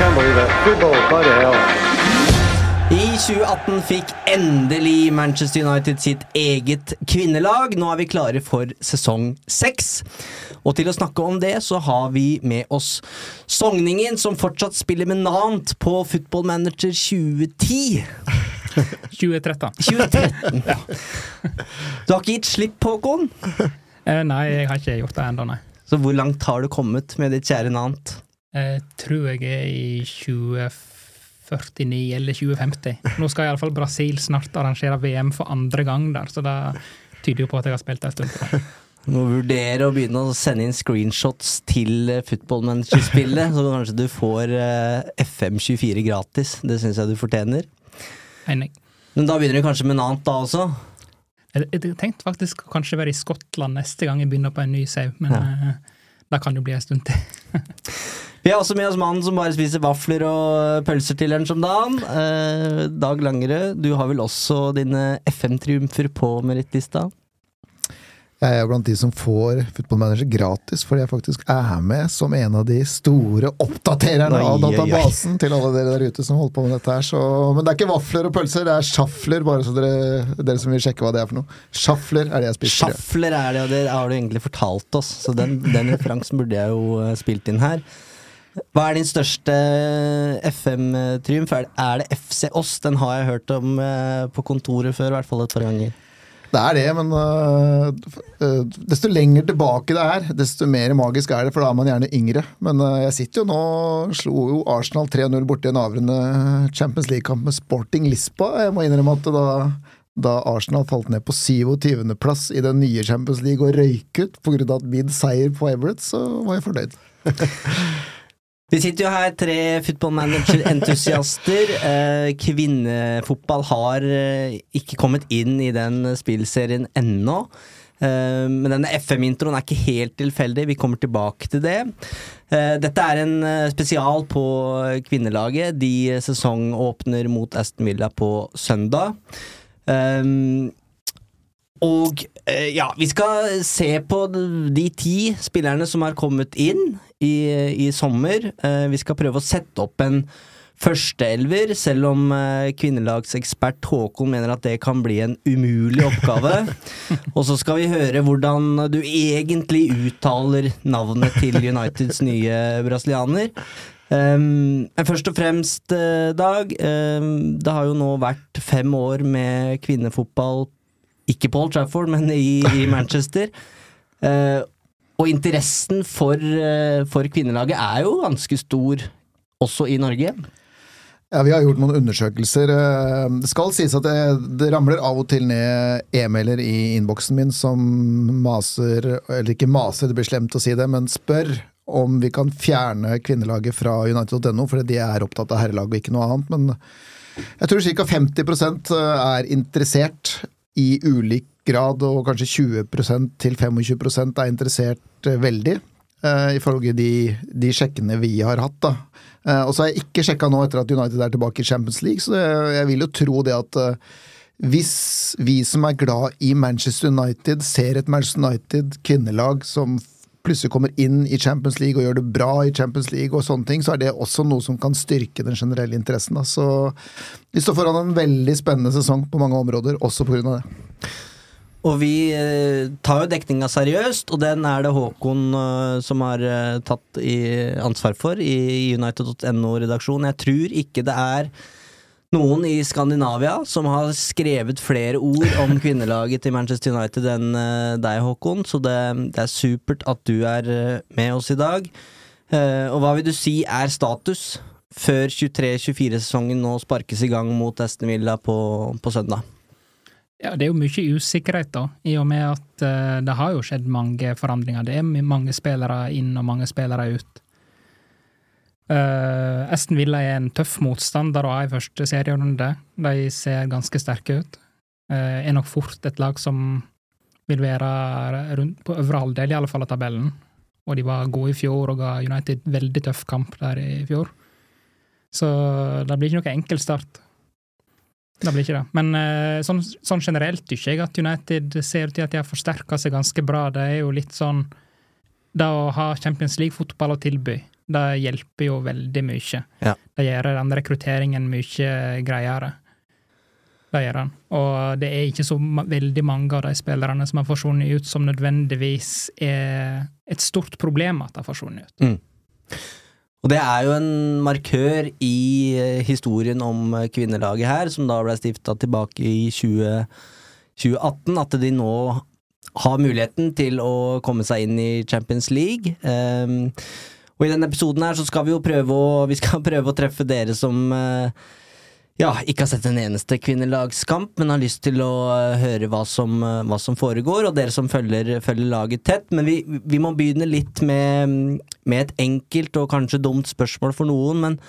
Can't believe it. Football, by hell. I 2018 fikk endelig Manchester United sitt eget kvinnelag. Nå er vi klare for sesong seks. Og til å snakke om det, så har vi med oss Sogningen, som fortsatt spiller med Nant på Football Manager 2010. 2013. 2013. ja. Du har ikke gitt slipp, Håkon? Eh, nei, jeg har ikke gjort det ennå, nei. Så hvor langt har du kommet med ditt kjære Nant? Jeg tror jeg er i 2049 eller 2050. Nå skal iallfall Brasil snart arrangere VM for andre gang der, så det tyder jo på at jeg har spilt en stund. Du må vurdere å begynne å sende inn screenshots til eh, Football Manager-spillet, så kanskje du får eh, FM24 gratis. Det syns jeg du fortjener. Enig. Men da begynner du kanskje med en annet da også? Jeg, jeg tenkte faktisk å kanskje være i Skottland neste gang jeg begynner på en ny sau, men Ja. eh, det kan jo bli en stund til. Vi har også med oss mannen som bare spiser vafler og pølser til lunsj om dagen. Eh, Dag Langerød, du har vel også dine FM-triumfer på merittlista? Jeg er blant de som får Football Manager gratis, fordi jeg faktisk er med som en av de store oppdatererne av databasen til alle dere der ute som holder på med dette her. Så, men det er ikke vafler og pølser, det er sjafler, bare så dere, dere som vil sjekke hva det er for noe. Sjafler er det jeg spiser. Sjafler er det, og det har du egentlig fortalt oss, så den, den referansen burde jeg jo eh, spilt inn her. Hva er din største FM-triumf? Er det- FC Oss? Den har jeg hørt om eh, på kontoret før, i hvert fall et par ganger. Det er det, men øh, desto lenger tilbake det er, desto mer magisk er det, for da er man gjerne yngre. Men uh, jeg sitter jo nå Slo jo Arsenal 3-0 borti en avrende Champions League-kamp med Sporting Lisboa. Jeg må innrømme at da, da Arsenal falt ned på 27.-plass i den nye Champions League og røyk ut pga. min seier på Everett, så var jeg fornøyd. Vi sitter jo her, tre football manager-entusiaster. Eh, kvinnefotball har eh, ikke kommet inn i den spillserien ennå. Eh, men denne FM-introen er ikke helt tilfeldig, vi kommer tilbake til det. Dette er en spesial på kvinnelaget. De sesongåpner mot Aston Villa på søndag. Um, og ja, vi skal se på de ti spillerne som har kommet inn i, i sommer. Eh, vi skal prøve å sette opp en førsteelver, selv om eh, kvinnelagsekspert Håkon mener at det kan bli en umulig oppgave. Og så skal vi høre hvordan du egentlig uttaler navnet til Uniteds nye brasilianer. Um, men først og fremst, eh, Dag. Um, det har jo nå vært fem år med kvinnefotball ikke på Old Trafford, men i, i Manchester. Eh, og interessen for, eh, for kvinnelaget er jo ganske stor også i Norge. Ja, Vi har gjort noen undersøkelser. Eh, Det skal sies at det, det ramler av og til ned e-mailer i innboksen min som maser, eller ikke maser, det blir slemt å si det, men spør om vi kan fjerne kvinnelaget fra United.no, fordi de er opptatt av herrelaget og ikke noe annet. Men jeg tror ca. 50% er interessert i ulik grad, og kanskje 20% til 25 er interessert eh, veldig. Uh, ifølge de, de sjekkene vi har hatt. da. Uh, og så har jeg ikke sjekka nå etter at United er tilbake i Champions League, så det, jeg vil jo tro det at uh, hvis vi som er glad i Manchester United, ser et Manchester United kvinnelag som plutselig kommer inn i Champions League og gjør det bra i Champions League, og sånne ting, så er det også noe som kan styrke den generelle interessen. Da. Så vi står foran en veldig spennende sesong på mange områder, også pga. det. Og vi eh, tar jo dekninga seriøst, og den er det Håkon eh, som har eh, tatt ansvar for i United.no-redaksjonen. Jeg tror ikke det er noen i Skandinavia som har skrevet flere ord om kvinnelaget til Manchester United enn deg, Håkon, så det, det er supert at du er med oss i dag. Og hva vil du si er status før 23-24-sesongen nå sparkes i gang mot Aston Villa på, på søndag? Ja, det er jo mye usikkerhet, da, i og med at uh, det har jo skjedd mange forandringer. Det er mange spillere inn og mange spillere ut. Uh, Aston Villa er en tøff motstander å ha i første serierunde. De ser ganske sterke ut. Uh, er nok fort et lag som vil være rundt på øvre halvdel i alle fall av tabellen. Og de var gode i fjor og ga United veldig tøff kamp der i fjor. Så det blir ikke noe enkel start. Det blir ikke det. Men uh, sånn, sånn, generelt syns jeg at United ser ut til at de har forsterka seg ganske bra. Det er jo litt sånn Det å ha Champions League-fotball å tilby, det hjelper jo veldig mye. Ja. Det gjør den rekrutteringen mye greiere. Det gjør han. Og det er ikke så veldig mange av de spillerne som har forsvunnet ut, som nødvendigvis er et stort problem at de har forsvunnet ut. Mm. Og det er jo en markør i eh, historien om eh, kvinnelaget her, som da ble stifta tilbake i 20, 2018, at de nå har muligheten til å komme seg inn i Champions League. Um, og i denne episoden her så skal vi jo prøve å, vi skal prøve å treffe dere som uh, ja, ikke har sett en eneste kvinnelagskamp, men har lyst til å uh, høre hva som, uh, hva som, foregår, og dere som følger, følger laget tett. Men vi, vi, må begynne litt med, med, et enkelt og kanskje dumt spørsmål for noen, men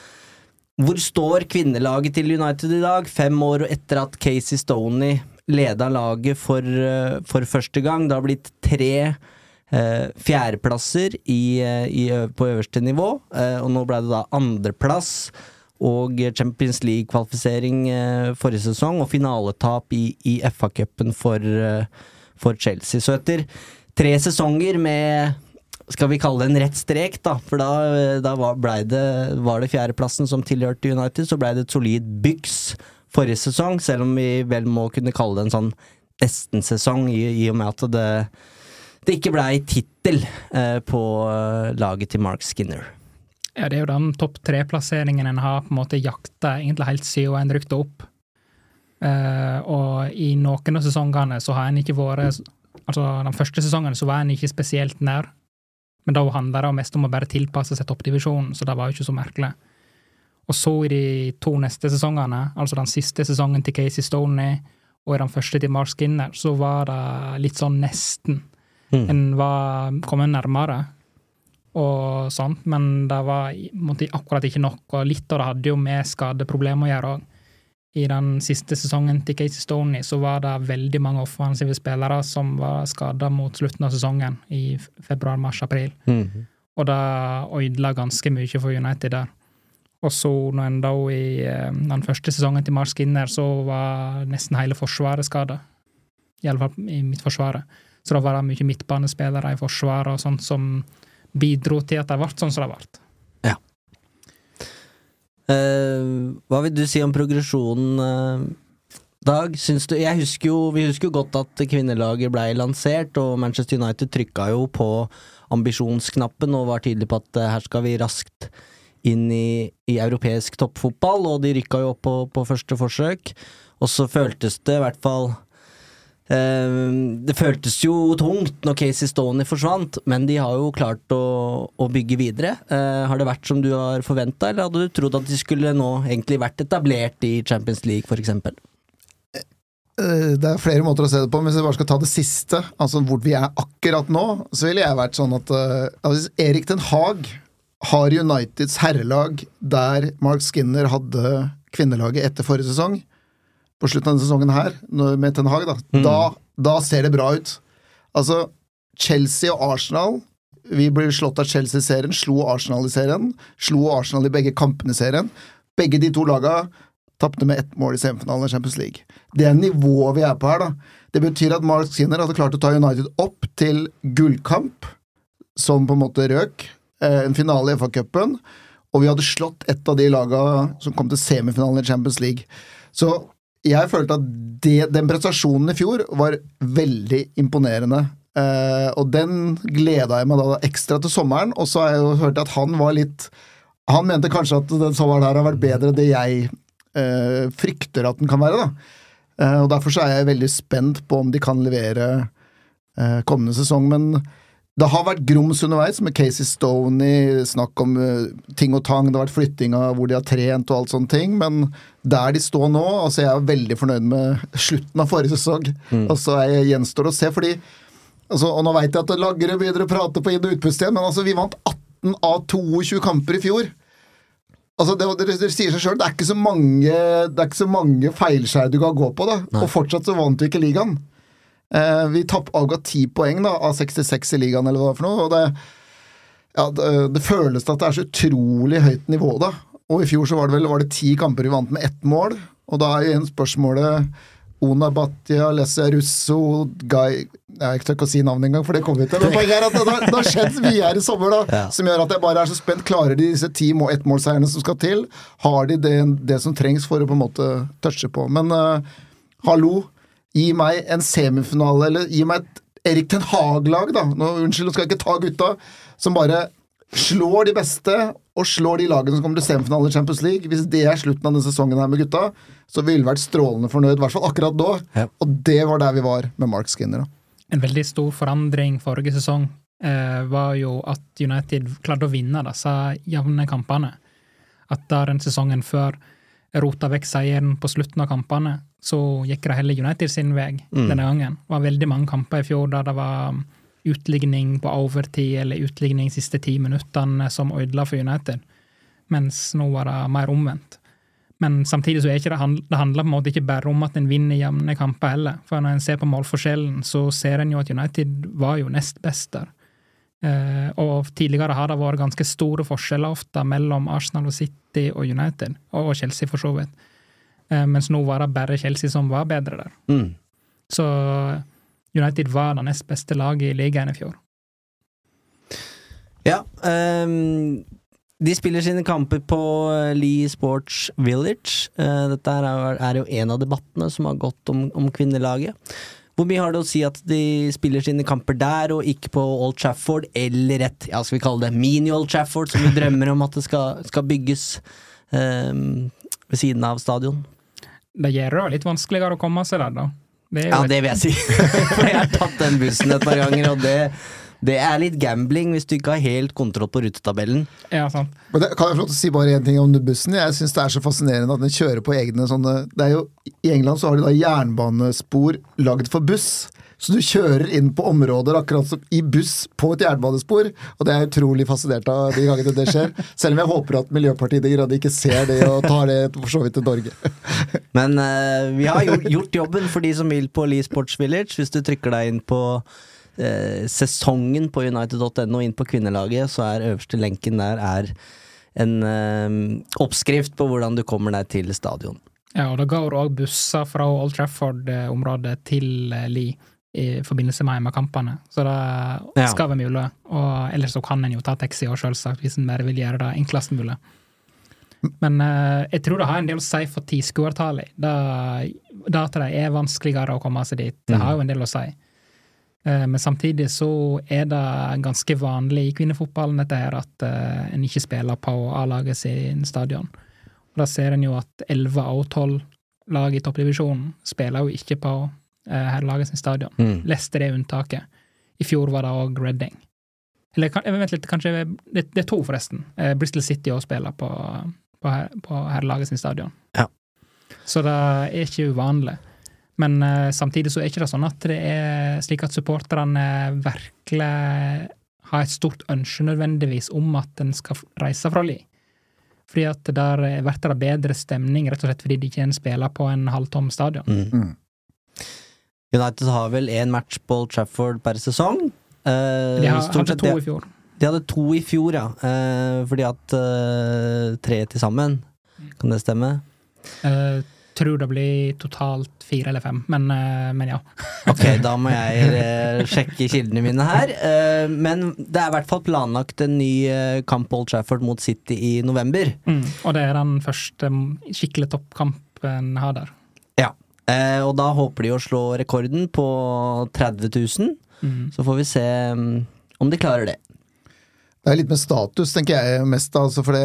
hvor står kvinnelaget til United i dag, fem år etter at Casey Stoney leda laget for, uh, for, første gang? Det har blitt tre fjerdeplasser i, i, på øverste nivå, og nå ble det da andreplass og Champions League-kvalifisering eh, forrige sesong, og finaletap i, i FA-cupen for, eh, for, Chelsea. Så etter tre sesonger med skal vi kalle det en rett strek, da, for da, da var, det, var det fjerdeplassen som tilhørte United, så blei det et solid byks forrige sesong, selv om vi vel må kunne kalle det en sånn nesten-sesong, i, i, og med at det, det ikke blei tittel eh, på eh, laget til Mark Skinner. Ja, det er jo den topp tre-plasseringen en har på en måte jakta egentlig helt siden en rykte opp. Uh, og i noen av sesongene så har en ikke vært Altså, den første sesongen så var en ikke spesielt nær, men da handla det mest om å bare tilpasse seg toppdivisjonen, så det var jo ikke så merkelig. Og så i de to neste sesongene, altså den siste sesongen til Casey Stoney og i den første til Mark Skinner, så var det litt sånn nesten. Mm. En var kommet nærmere og sånt, men det var måtte, akkurat ikke nok, og litt av det hadde jo med skadeproblemer å gjøre òg. I den siste sesongen til Casey Stoney så var det veldig mange offensive spillere som var skada mot slutten av sesongen, i februar, mars, april. Mm -hmm. Og det ødela ganske mye for United der. Og så, når en da i eh, den første sesongen til Mark Skinner, så var nesten hele forsvaret skada. Iallfall i midtforsvaret. Så da var det mye midtbanespillere i forsvaret og sånt som bidro til at det ble sånn som det ble. Ja. Uh, hva vil du si om progresjonen, uh, Dag? Du husker jo, vi husker jo godt at kvinnelaget blei lansert, og Manchester United trykka jo på ambisjonsknappen og var tydelig på at uh, her skal vi raskt inn i, i europeisk toppfotball, og de rykka jo opp på, på første forsøk. Og så føltes det i hvert fall det føltes jo tungt når Casey Stoney forsvant, men de har jo klart å, å bygge videre. Eh, har det vært som du har forventa, eller hadde du trodd at de skulle nå egentlig vært etablert i Champions League, f.eks.? Eh, det er flere måter å se det på, men hvis jeg bare skal ta det siste, altså hvor vi er akkurat nå, så ville jeg vært sånn at altså Erik Den Haag har Uniteds herrelag der Mark Skinner hadde kvinnelaget etter forrige sesong, på slutten av denne sesongen her, med Ten Hag, da, mm. da, da, ser det bra ut. Altså, Chelsea og Arsenal Vi ble slått av Chelsea i serien, slo Arsenal i serien. Slo Arsenal i begge kampene i serien. Begge de to laga tapte med ett mål i semifinalen i Champions League. Det er nivået vi er på her, da. Det betyr at Mark Skinner hadde klart å ta United opp til gullkamp, som på en måte røk. Eh, en finale i FA-cupen. Og vi hadde slått et av de laga som kom til semifinalen i Champions League. Så jeg følte at det, den prestasjonen i fjor var veldig imponerende. Uh, og den gleda jeg meg da ekstra til sommeren, og så har jeg jo hørt at han var litt Han mente kanskje at den sommeren her har vært bedre enn det jeg uh, frykter at den kan være, da. Uh, og derfor så er jeg veldig spent på om de kan levere kommende sesong, men det har vært grums underveis, med Casey Stoney, snakk om uh, ting og tang, det har vært flytting av hvor de har trent og alt sånne ting, men der de står nå altså Jeg er veldig fornøyd med slutten av forrige sesong. Mm. Altså, jeg gjenstår å se, fordi altså, Og nå veit jeg at Lagre begynner å prate på inn- og utpust igjen, men altså, vi vant 18 av 22 kamper i fjor. Altså, det, det, det sier seg sjøl, det er ikke så mange, det er ikke så mange feilskjær du kan gå på, da. Nei. Og fortsatt så vant vi ikke ligaen. Eh, vi tapp, avga ti poeng da, av 66 i ligaen, eller hva for noe. og det, ja, det, det, føles at det er så utrolig høyt nivå, da. Og i fjor så var det vel var det ti kamper vi vant med ett mål. Og da er igjen spørsmålet Ona Batia, Lesse Russo, Guy Jeg tør ikke å si navnet engang, for det kommer vi til. Men poenget er at det, det har skjedd mye her i sommer da, ja. som gjør at jeg bare er så spent. Klarer de disse ti må ettmålseierne som skal til? Har de det, det, som trengs for å på en måte touche på? Men uh, hallo, Gi meg en semifinale, eller gi meg et Erik Ten Hag-lag, da. Nå, unnskyld, nå skal jeg ikke ta gutta. Som bare slår de beste, og slår de lagene som kommer til semifinale i Champions League. Hvis det er slutten av denne sesongen her med gutta, så ville vi vært strålende fornøyd. I hvert fall akkurat da. Ja. Og det var der vi var med Mark Skinner. Da. En veldig stor forandring forrige sesong eh, var jo at United klarte å vinne disse jevne kampene. At da den sesongen før rota vekk seieren på slutten av kampene, så gikk det heller United sin vei mm. denne gangen. Det var veldig mange kamper i fjor der det var utligning på overtid eller utligning de siste ti minuttene som ødela for United, mens nå var det mer omvendt. Men samtidig så er ikke det, det handler på en måte ikke bare om at en vinner jevne kamper heller. For når en ser på målforskjellen, så ser en jo at United var jo nest best der. Eh, og tidligere har det vært ganske store forskjeller ofte mellom Arsenal og City og United, og Chelsea for så vidt. Eh, mens nå var det bare Chelsea som var bedre der. Mm. Så United var det nest beste laget i ligaen i fjor. Ja. Um, de spiller sine kamper på Lee Sports Village. Uh, dette er, er, jo en av debattene som har gått om, om kvinnelaget. Hvor mye har det å si at de spiller sine kamper der, og ikke på Old Trafford, eller et ja, skal vi kalle det mini-Old Trafford, som vi drømmer om at det skal, skal bygges um, ved siden av stadion? Det gjør det litt vanskeligere å komme seg der, da. Det ja, det vil jeg si. jeg har tatt den bussen et par ganger, og det det er litt gambling hvis du ikke har helt kontroll på rutetabellen. Ja, sant. Men det, kan jeg få lov til å si bare én ting om bussen? Jeg syns det er så fascinerende at den kjører på egne sånne det er jo, I England så har de da jernbanespor lagd for buss. Så du kjører inn på områder akkurat som i buss på et jernbanespor. Og det er jeg utrolig fascinert av de gangene det skjer. Selv om jeg håper at Miljøpartiet De Grønne ikke ser det og tar det for så vidt til Norge. Men uh, vi har gjort, gjort, jobben for de som vil på Lee Sports Village. Hvis du trykker deg inn på eh, sesongen på United.no inn på kvinnelaget, så er øverste lenken der er en eh, oppskrift på hvordan du kommer deg til stadion. Ja, og det går òg busser fra Old Trafford-området til eh, Lee i forbindelse med hjemmekampene, så det skal være mulig. Og ellers så kan en jo ta taxi òg, selvsagt, hvis en bare vil gjøre det enklest mulig. Men eh, jeg tror det har en del å si for tilskuertallet. Det at det er vanskeligere å komme seg dit, det mm. har jo en del å si. Eh, men samtidig så er det ganske vanlig i kvinnefotballen dette her at uh, en ikke spiller på A-laget sin stadion. Og Da ser en jo at 11 av 12 lag i toppdivisjonen spiller jo ikke på uh, herrelaget sin stadion. Mm. Leicester er unntaket. I fjor var det òg Redding. Eller vent litt, kanskje det, det, er to, forresten. Bristol City òg spiller på, på, her, på herrelaget sin stadion. Ja. Så det er ikke uvanlig. Men uh, samtidig så er ikke det sånn at det er slik at supporterne virkelig har et stort ønske nødvendigvis om at en skal reise fra Li. Fordi at der blir det bedre stemning, rett og slett fordi de ikke spiller på en halvtom stadion. Mm. mm. United har vel én match på Trafford per sesong. Uh, de har, hadde to i fjor. De hadde to i fjor, ja. Uh, fordi at uh, tre til sammen. Kan det stemme? Uh, tror det blir totalt fire eller fem, men, eh, men ja. ok, da må jeg uh, sjekke kildene mine her. Uh, men det er i hvert fall planlagt en ny kamp Old Trafford mot City i november. Mm, og det er den første skikkelig toppkampen har der. Ja, og da håper de å slå rekorden på 30 000. Mm. Så får vi se um, om de klarer det. Det er litt med status, tenker jeg mest. Altså, for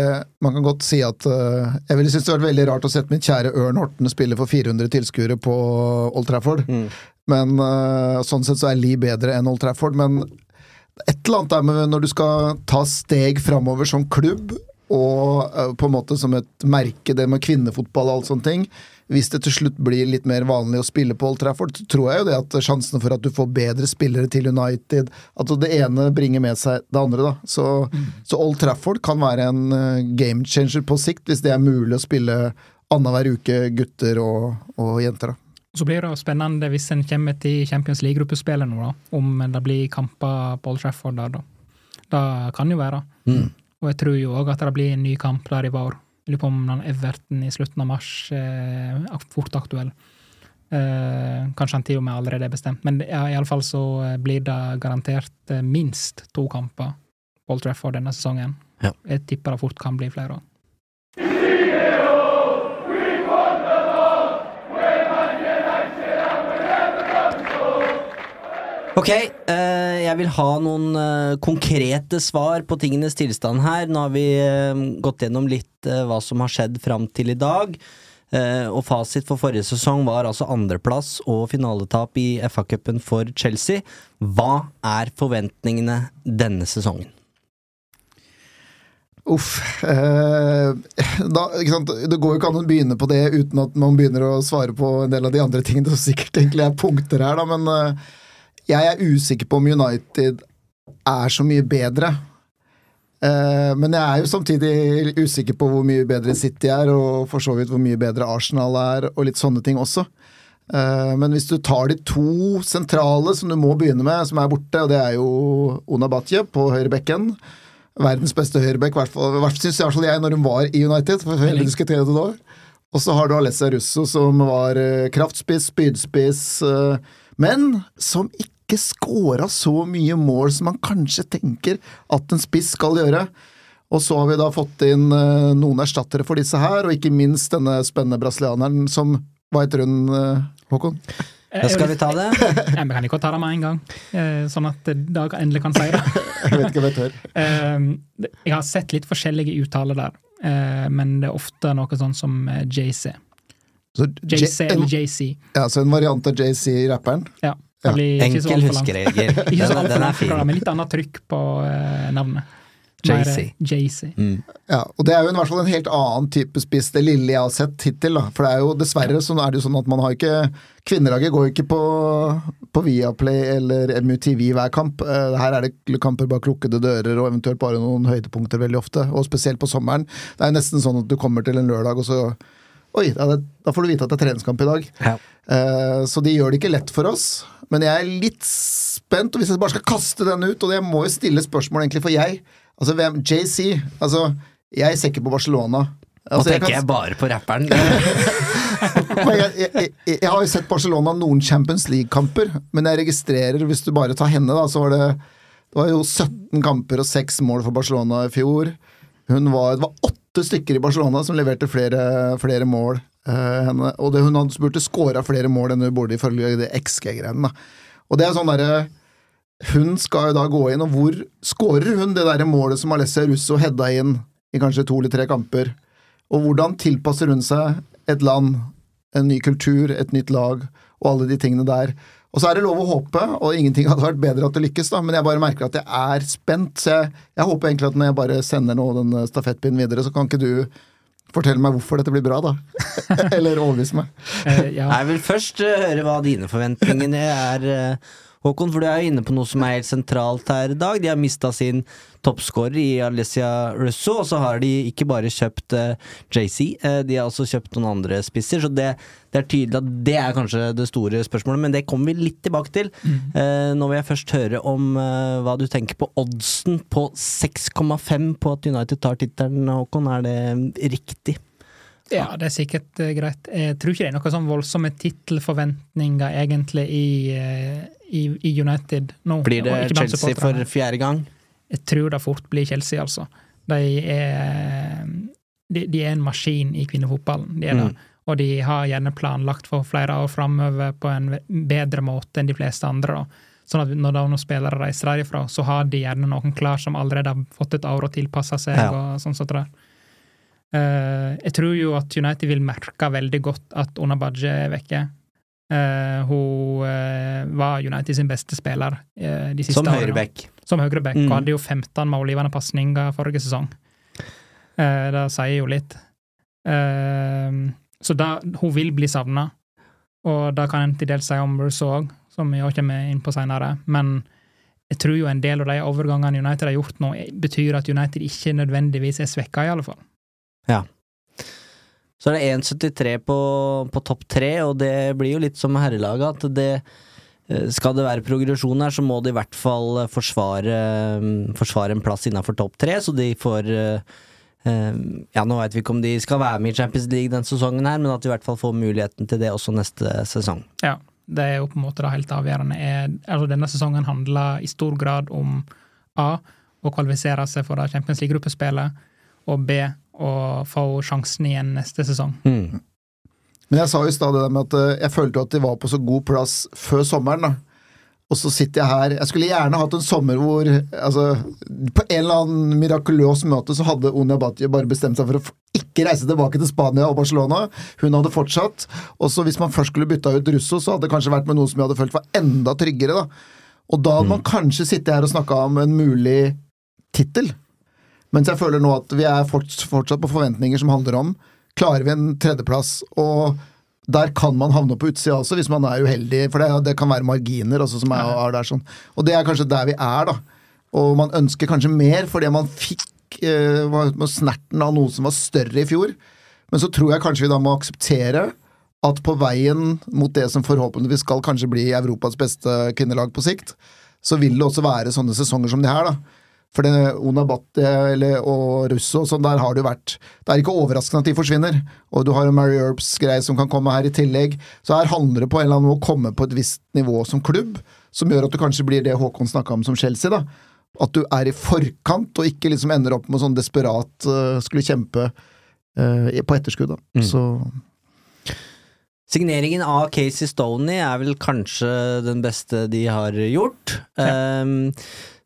Man kan godt si at uh, Jeg ville synes det vært veldig rart å sette min kjære Ørn Horten spille for 400 tilskuere på Old Trafford. Mm. Men uh, sånn sett så er Lee bedre enn Old Trafford. Men et eller annet der med når du skal ta steg framover som klubb, og uh, på en måte som et merke, det med kvinnefotball og alt sånne ting. Hvis det til slutt blir litt mer vanlig å spille på Old Trafford, så tror jeg jo det at sjansene for at du får bedre spillere til United At det ene bringer med seg det andre, da. Så, så Old Trafford kan være en eh, game changer på sikt, hvis det er mulig å spille annenhver uke gutter og, og jenter, da. Så blir det spennende hvis en kommer til Champions League-gruppespillet nå, da. Om det blir kamper på Old Trafford der, da. Det kan jo være. Mm. Og jeg tror jo òg at det blir en ny kamp der i vår. Lurer på om den Everton i slutten av mars er fort aktuell. Eh, kanskje han til og med allerede er bestemt, men ja, i alle fall så eh, blir det garantert eh, minst to kamper på Old Trafford denne sesongen. Ja. Jeg tipper det fort kan bli flere Ok, eh, jeg vil ha noen eh, konkrete svar på tingenes tilstand her. Nå har vi eh, gått gjennom litt hva som har skjedd fram til i dag. Og fasit for forrige sesong var altså andreplass og finaletap i FA-cupen for Chelsea. Hva er forventningene denne sesongen? Uff. Eh, da? Det går jo ikke an å begynne på det uten at man begynner å svare på en del av de andre tingene som sikkert egentlig er punkter her, da, men eh, jeg er usikker på om United er så mye bedre. Eh, men jeg er jo samtidig usikker på hvor mye bedre City er, og for så vidt hvor mye bedre Arsenal er, og litt sånne ting også. Eh, men hvis du tar de to sentrale som du må begynne med, som er borte, og det er jo Ona Batje på høyrebekken verdens beste høyrebekk, i hvert fall, i hvert fall synes i hvert fall jeg når hun var i United. for vi diskutere det da. Og så har du Alessia Russo, som var eh, kraftspiss, spydspiss, men som ikke scora så mye mål som man kanskje tenker at en spiss skal gjøre. Og så har vi da fått inn eh, noen erstattere for disse her, og ikke minst denne spennende brasilianeren som Hva heter hun, eh, Håkon? Da skal vi ta det. Ja, Vi kan ikke ta det med en gang, eh, sånn at Dag endelig kan si det. Jeg vet ikke hva jeg tør. Eh, Jeg har sett litt forskjellige uttaler der, eh, men det er ofte noe sånn som eh, JC. Så JC eller en, JC. ja, så en variant av JC, rapperen. Ja. Ja, blir Enkel huskeregel. Den, den er fin. med litt annet trykk på eh, navnet. Mer, JC. eh, Mm. Ja, og det er jo i hvert fall en helt annen type spiss, det lille jeg har sett hittil. da. For det er jo dessverre så er det jo sånn at man har ikke Kvinnelaget går jo ikke på, på Viaplay eller MUTV hver kamp. Eh, Her er det kamper bak lukkede dører og eventuelt bare noen høydepunkter veldig ofte. Og spesielt på sommeren. Det er jo nesten sånn at du kommer til en lørdag, og så Oi, da, da får du vite at det er treningskamp i dag. Ja. Eh, Så de gjør det ikke lett for oss. Men jeg er litt spent, og hvis jeg bare skal kaste den ut, og jeg må jo stille spørsmål egentlig for jeg Altså hvem JC Altså, jeg ser ikke på Barcelona. Nå tenker jeg kan- jeg bare på rapperen. jeg, jeg, jeg, jeg har jo sett Barcelona noen Champions League-kamper, men jeg registrerer, hvis du bare tar henne, da, så var det Det var jo 17 kamper og 6 mål for Barcelona i fjor. Hun var, det var åtte stykker i Barcelona som leverte flere, flere mål. Eh, henne, og det, hun burde skåra flere mål enn hun burde ifølge det XG-greiene. Og det er sånn derre Hun skal jo da gå inn, og hvor skårer hun det der målet som Alessia Russo hedda inn i kanskje to eller tre kamper? Og hvordan tilpasser hun seg et land, en ny kultur, et nytt lag, og alle de tingene der. Og så er det lov å håpe, og ingenting hadde vært bedre at det lykkes, da, men jeg bare merker at jeg er spent. Så jeg, jeg håper egentlig at når jeg bare sender nå den stafettpinnen videre, så kan ikke du fortelle meg hvorfor dette blir bra, da? Eller overbevis meg. Eh. Jeg vil først eh, høre hva dine forventninger er, eh, Håkon, for du er jo inne på noe som er helt sentralt her i dag. De har mista sin toppskårer i Alicia Russo, og så har de ikke bare kjøpt uh, JC, uh, de har også kjøpt noen andre spisser, så det, det er tydelig at det er kanskje det store spørsmålet, men det kommer vi litt tilbake til. Uh, nå vil jeg først høre om eh, hva du tenker på oddsen på 6,5 på at United tar tittelen, Håkon. Er det riktig? Ja, det er sikkert eh, greit. Jeg tror ikke det er noen sånn voldsomme tittelforventninger egentlig i, eh, i, i United nå. Blir det Chelsea for fjerde gang? Jeg tror det fort blir Chelsea, altså. De er, de, de er en maskin i kvinnefotballen, de er det. Mm. Og de har gjerne planlagt for flere år framover på en bedre måte enn de fleste andre. Da. Sånn at når noen spillere reiser derifra, så har de gjerne noen klar som allerede har fått et år og tilpasse seg. Ja. og sånn sånt der. Eh, jeg tror jo at United vil merke veldig godt at Unabadje er vekke. Eh, hun eh, var United sin beste spiller de siste Som årene. høyreback. Som høyreback, Mm. og hadde jo 15 målgivende pasninger forrige sesong. Det sier jo litt. Så da, hun vil bli savna, og det kan en til dels si om Bruce òg, som vi også kommer inn på seinere. Men jeg tror jo en del av de overgangene United har gjort nå, betyr at United ikke nødvendigvis er svekka, i alle fall. Så er det 1,73 på, på topp tre, og det blir jo litt som herrelaget, at det eh, skal det være progresjon her, så må de i hvert fall eh, forsvare, mm, forsvare en plass innafor topp tre, så de får eh, Ja, nå veit vi ikke om de skal være med i Champions League den sesongen, her, men at de i hvert fall får muligheten til det også neste sesong. Ja, det er jo på en måte det helt avgjørende. Altså denne sesongen handler i stor grad om A. Å kvalifisere seg for Champions League-gruppespillet, og B. Å få sjansen igjen neste sesong. Mm. Men jeg sa jo i stad det der med at eh, jeg følte at de var på så god plass før sommeren, da. Og så sitter jeg her Jeg skulle gjerne hatt en sommer hvor altså, På en eller annen mirakuløs måte så hadde Oni Abati bare bestemt seg for å ikke reise tilbake til Spania og Barcelona. Hun hadde fortsatt. Og så hvis man først skulle bytta ut Russo, så hadde det kanskje vært med noen som jeg hadde følt var enda tryggere, da. Og da hadde man kanskje sittet her og snakka om en mulig tittel. Mens jeg føler nå at vi er fortsatt på forventninger som handler om Klarer vi en tredjeplass? Og der kan man havne på utsida også, hvis man er uheldig. For det, det kan være marginer også som er, er der sånn. Og det er kanskje der vi er, da. Og man ønsker kanskje mer fordi man fikk eh, snerten av noe som var større i fjor. Men så tror jeg kanskje vi da må akseptere at på veien mot det som forhåpentligvis skal kanskje bli Europas beste kvinnelag på sikt, så vil det også være sånne sesonger som de her, da. For det Onabate eller, og Russo, sånn der har det jo vært Det er ikke overraskende at de forsvinner. Og du har en Mary Earps-greie som kan komme her i tillegg. Så her handler det på en eller annen å komme på et visst nivå som klubb, som gjør at du kanskje blir det Håkon snakka om som Chelsea, da. At du er i forkant, og ikke liksom ender opp med sånn desperat uh, skulle kjempe uh, på etterskudd, da. Mm. Så Signeringen av Casey Stoney er vel kanskje den beste de har gjort. Um,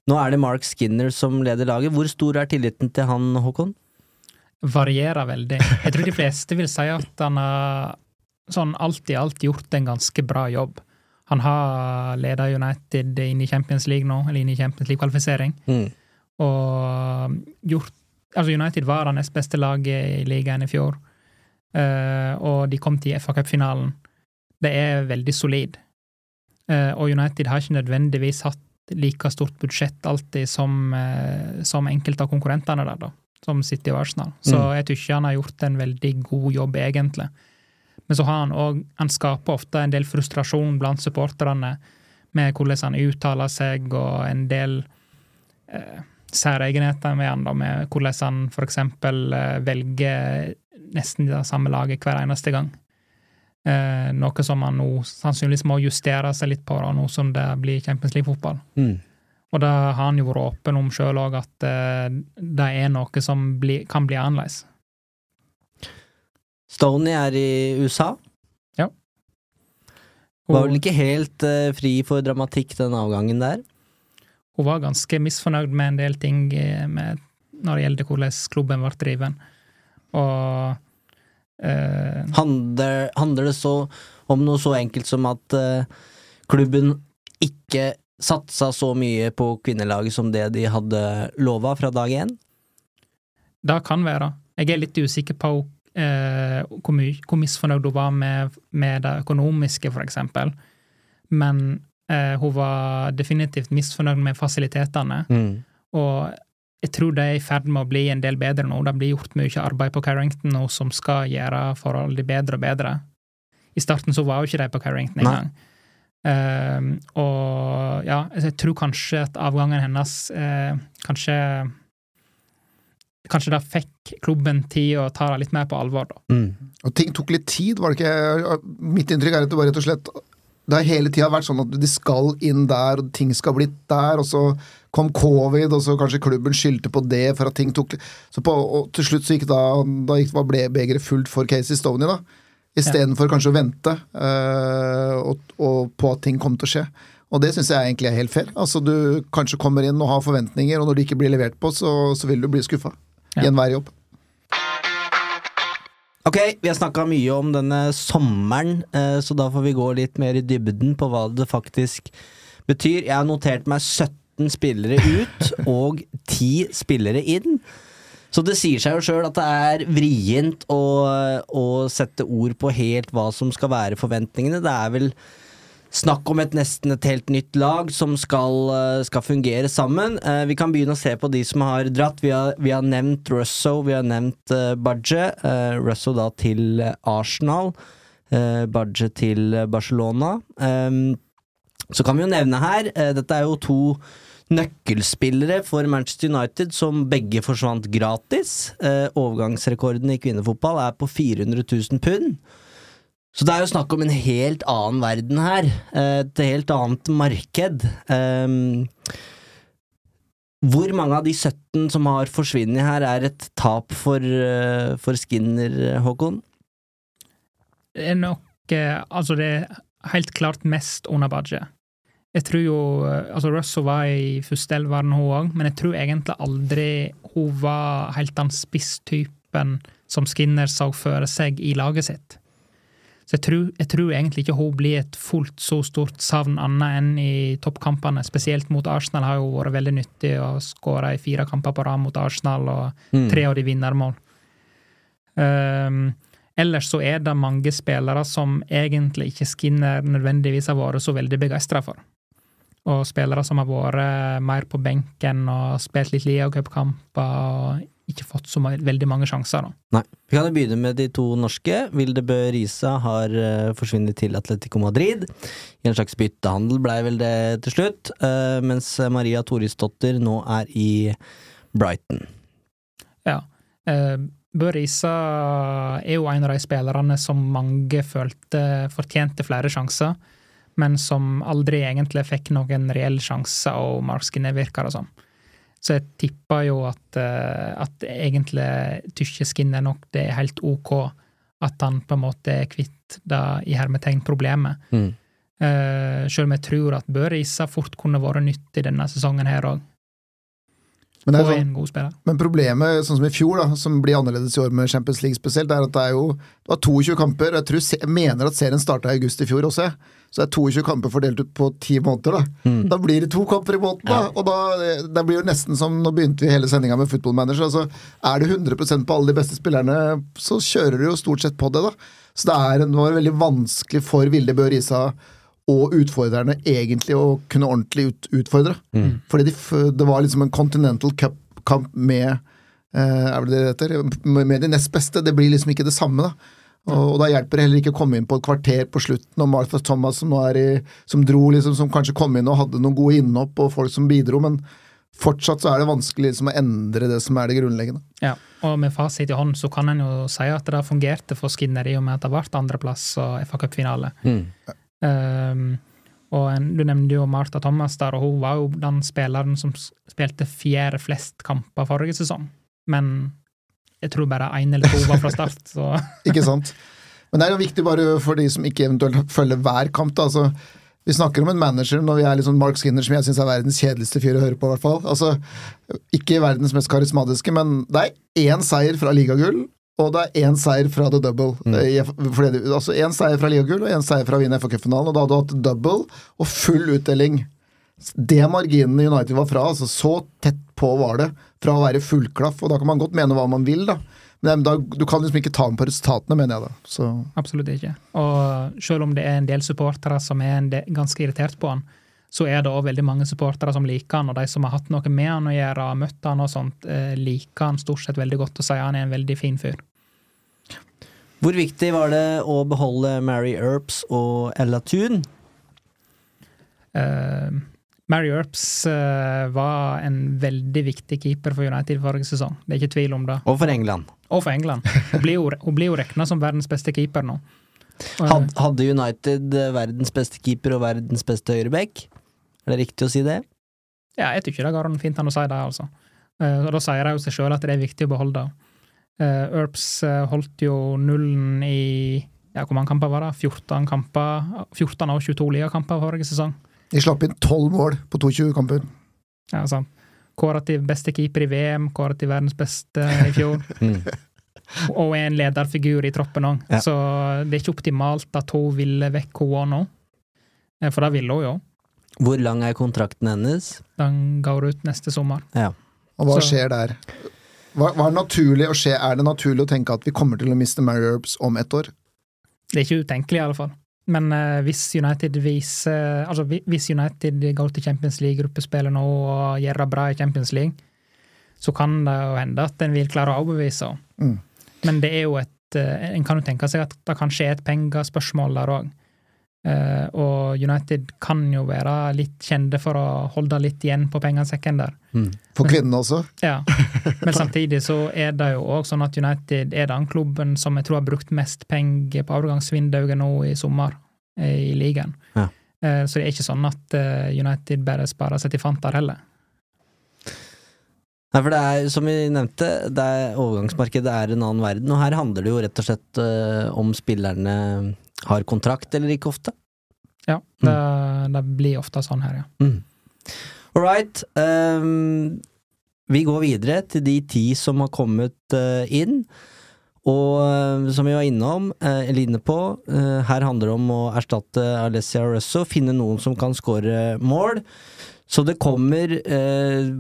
nå er det Mark Skinner som leder laget. Hvor stor er tilliten til han, Håkon? Varierer veldig. Jeg tror de fleste vil si at han har sånn alt i alt gjort en ganske bra jobb. Han har leda United inn i Champions League nå, eller inn i Champions League-kvalifisering. Mm. Og gjort Altså, United var det nest beste laget i ligaen i fjor. Uh, og de kom til FA Cup-finalen. Det er veldig solid. Uh, og United har ikke nødvendigvis hatt like stort budsjett alltid som, uh, som enkelte av konkurrentene der, da. Som City og Arsenal. Så Mm. jeg syns han har gjort en veldig god jobb, egentlig. Men så har han òg Han skaper ofte en del frustrasjon blant supporterne med hvordan han uttaler seg, og en del eh, særegenheter med han, da, med hvordan han eksempel eh, velger nesten det samme laget hver eneste gang. Eh, noe som man nå sannsynligvis må justere seg litt på, da, nå som det blir Champions League-fotball. Mm. Og da har han jo vært åpen om sjøl òg at eh, det er noe som bli, kan bli annerledes. Stoney er i USA. Ja Var vel Hun, ikke helt eh, fri for dramatikk, den avgangen der. hun var ganske misfornøyd med en del ting eh, med, når det gjelder hvordan klubben ble driven. Og eh, Handler, handler det så om noe så enkelt som at eh, klubben ikke satsa så mye på kvinnelaget som det de hadde lova fra dag én? Det kan være. Jeg er litt usikker på eh, hvor, mye, hvor misfornøyd hun var med, med det økonomiske, for eksempel. Men eh, hun var definitivt misfornøyd med fasilitetene. Mm. Og jeg tror det er i ferd med å bli en del bedre nå. Det blir gjort mye arbeid på Carrington nå som skal gjøre forholdene bedre og bedre. I starten så var jo ikke de på Carrington engang. Um, og ja, jeg tror kanskje at avgangen hennes eh, kanskje Kanskje det fikk klubben tid å ta det litt mer på alvor, da. Mm. Og ting tok litt tid, var det ikke? Mitt inntrykk er at det var rett og slett Det har hele tida vært sånn at de skal inn der, og ting skal bli der, og så kom covid, og så kanskje klubben skyldte på det for at ting tok Så på, og til slutt så gikk da, da gikk, ble begeret fullt for Casey Stoney, da. Istedenfor kanskje å vente øh, og, og på at ting kom til å skje. Og det syns jeg egentlig er helt fair. Altså Du kanskje kommer inn og har forventninger, og når de ikke blir levert på, så, så vil du bli skuffa Ja. i enhver jobb. Ok, vi har snakka mye om denne sommeren, eh, så da får vi gå litt mer i dybden på hva det faktisk betyr. Jeg har notert meg 17 spillere ut og 10 spillere inn. Så det sier seg jo sjøl at det er vrient å, å sette ord på helt hva som skal være forventningene. Det er vel snakk om et nesten et helt nytt lag som skal, eh, skal fungere sammen. Eh, vi kan begynne å se på de som har dratt. Vi har, vi har nevnt Russo, vi har nevnt uh, Badje. Uh, Russo da til Arsenal. Uh, Badje til Barcelona. Um, så kan vi jo nevne her, dette er jo to nøkkelspillere for Manchester United som begge forsvant gratis. Uh, overgangsrekorden i kvinnefotball er på 400 000 pund. Så det er jo snakk om en helt annen verden her. Et helt annet marked. Um, hvor mange av de 17 som har forsvunnet her, er et tap for, uh, for Skinner, Håkon? Det er nok eh, Altså, det er helt klart mest under Badje. Jeg tror jo Altså, Russell var i førsteelveren, hun òg, men jeg tror egentlig aldri hun var helt den spisstypen som Skinner så for seg i laget sitt. Så jeg tror, jeg tror, egentlig ikke hun blir et fullt så stort savn annet enn i toppkampene. Spesielt mot Arsenal har hun vært veldig nyttig å skåra i fire kamper på rad mot Arsenal, og mm. tre av de vinnermål. Um, ellers så er det mange spillere som egentlig ikke Skinner nødvendigvis har vært så veldig begeistra for. Og spillere som har vært mer på benken og spilt litt ligacupkamper og ikke fått så veldig mange sjanser. Da. Nei. Vi kan jo begynne med de to norske. Vilde Bø Risa har uh, forsvunnet til Atletico Madrid. I en slags byttehandel blei vel det til slutt. Uh, mens Maria Torisdottir nå er i Brighton. Ja. Uh, Bø Risa er jo en av de spillerne som mange følte fortjente flere sjanser, men som aldri egentlig fikk noen reell sjanse, og Mark Skinner virker og. Sånn. Så jeg tipper jo at, eh, at egentlig tykke skinner nok det er helt ok at han på en måte er kvitt det i hermetegn problemet. Mm. Uh, selv om jeg tror at Børisa fort kunne vært nyttig denne sesongen her òg. Men, sånn, men, problemet, sånn som i fjor, da, som blir annerledes i år med Champions League spesielt, er at det er jo det var 22 kamper. Jeg, tror, jeg mener at serien starta i august i fjor også. Så det er 22 kamper fordelt ut på ti måneder. Da mm. Da blir det to kamper i måneden, da! Ja. Og da det blir jo nesten som Nå begynte vi hele sendinga med Football Manager. Altså, er det 100% på alle de beste spillerne, så kjører du jo stort sett på det, da. Så det, er, det var veldig vanskelig for Vilde Bø Risa og utfordrerne egentlig å kunne ordentlig ut, utfordre. Mm. Fordi de, det var liksom en Continental Cup-kamp med eh, er det det heter? Med de nest beste. Det blir liksom ikke det samme, da. Og, og da hjelper det heller ikke å komme inn på et kvarter på slutten, og Martha Thomas som, nå er i, som dro, liksom, som kanskje kom inn og hadde noen gode innhopp, og folk som bidro, men fortsatt så er det vanskelig liksom, å endre det som er det grunnleggende. Ja, og med fasit i hånd så kan en jo si at det fungerte for Skinner i og med at det ble andreplass og FA Cup-finale. Mm. Um, og en, Du nevnte jo Martha Thomas der, og hun var jo den spilleren som spilte fjerde flest kamper forrige sesong. Men jeg tror bare én eller to var fra start. Så. ikke sant. Men det er jo viktig bare for de som ikke eventuelt følger hver kamp. da, altså vi snakker om en manager når vi er liksom Mark Skinner, som jeg syns er verdens kjedeligste fyr å høre på. Hvert fall. Altså, ikke verdens mest karismatiske, men det er én seier fra ligagull, og det er én seier fra the double. Mm. Det, altså Én seier fra ligagull og én seier fra å vinne FA-cupfinalen. Og da hadde du hatt double og full utdeling. Det marginene United var fra, altså så tett på var det fra å være fullklaff. Og da kan man godt mene hva man vil, da. Men da, du kan liksom ikke ta med på resultatene, mener jeg da. Så. Absolutt ikke. Og selv om det er en del supportere som er del, ganske irritert på han, så er det òg veldig mange supportere som liker han, og de som har hatt noe med han å gjøre, møtt han og sånt, eh, liker han stort sett veldig godt og sier han er en veldig fin fyr. Hvor viktig var det å beholde Mary Earps og Ella Thun? Uh, Mary Earps uh, var en veldig viktig keeper for United forrige sesong. Det er ikke tvil om det. Og for England. Og for England. Hun blir jo, jo regna som verdens beste keeper nå. Had, hadde United eh, verdens beste keeper og verdens beste høyreback? Er det riktig å si det? Ja, jeg tykker det går fint an å si det, altså. Uh, og da sier det jo seg sjøl at det er viktig å beholde det. Uh, Earps uh, holdt jo nullen i ja, hvor mange kamper var det? 14 kamper, 14 av 22 ligakamper forrige sesong. De slapp inn 12 mål på 22 kamper. Ja, sant. Kåret til beste keeper i VM, kåret til verdens beste i fjor. mm. Og er en lederfigur i troppen òg. Ja. Så det er ikke optimalt at hun ville vekk hun nå. Eh, For det ville hun jo. Hvor lang er kontrakten hennes? Den går ut neste sommer. Ja. Og hva Så- skjer der? Hva, hva er naturlig å skje? Er det naturlig å tenke at vi kommer til å miste Mary Earps om ett år? Det er ikke utenkelig, i alle fall. Men uh, hvis United viser Altså, hvis United går til Champions League-gruppespillet nå og gjør det bra i Champions League, så kan det jo hende at en vil klare å overbevise henne. Mm. Men det er jo et eh, En kan jo tenke seg at det kanskje er et pengespørsmål der òg. Og United kan jo være litt kjente for å holde litt igjen på pengesekken der. Mm. For kvinnene også? Ja, men samtidig så er det jo òg sånn at United er den klubben som jeg tror har brukt mest penger på avgangsvinduet nå i sommer eh, i ligaen. Ja. Uh, Så det er ikke sånn at uh, United bare sparer seg til fanter heller. Nei, for det er, som vi nevnte, det er overgangsmarkedet er en annen verden, og her handler det jo rett og slett om spillerne har kontrakt eller ikke ofte. Ja, det, det blir ofte sånn her, ja. Mm. All right. Um, vi går videre til de ti som har kommet uh, inn. Og eh, som vi var innom, uh, eller inne på, eh, her handler det om å erstatte Alessia Russo, finne noen som kan skåre mål. Så det kommer eh,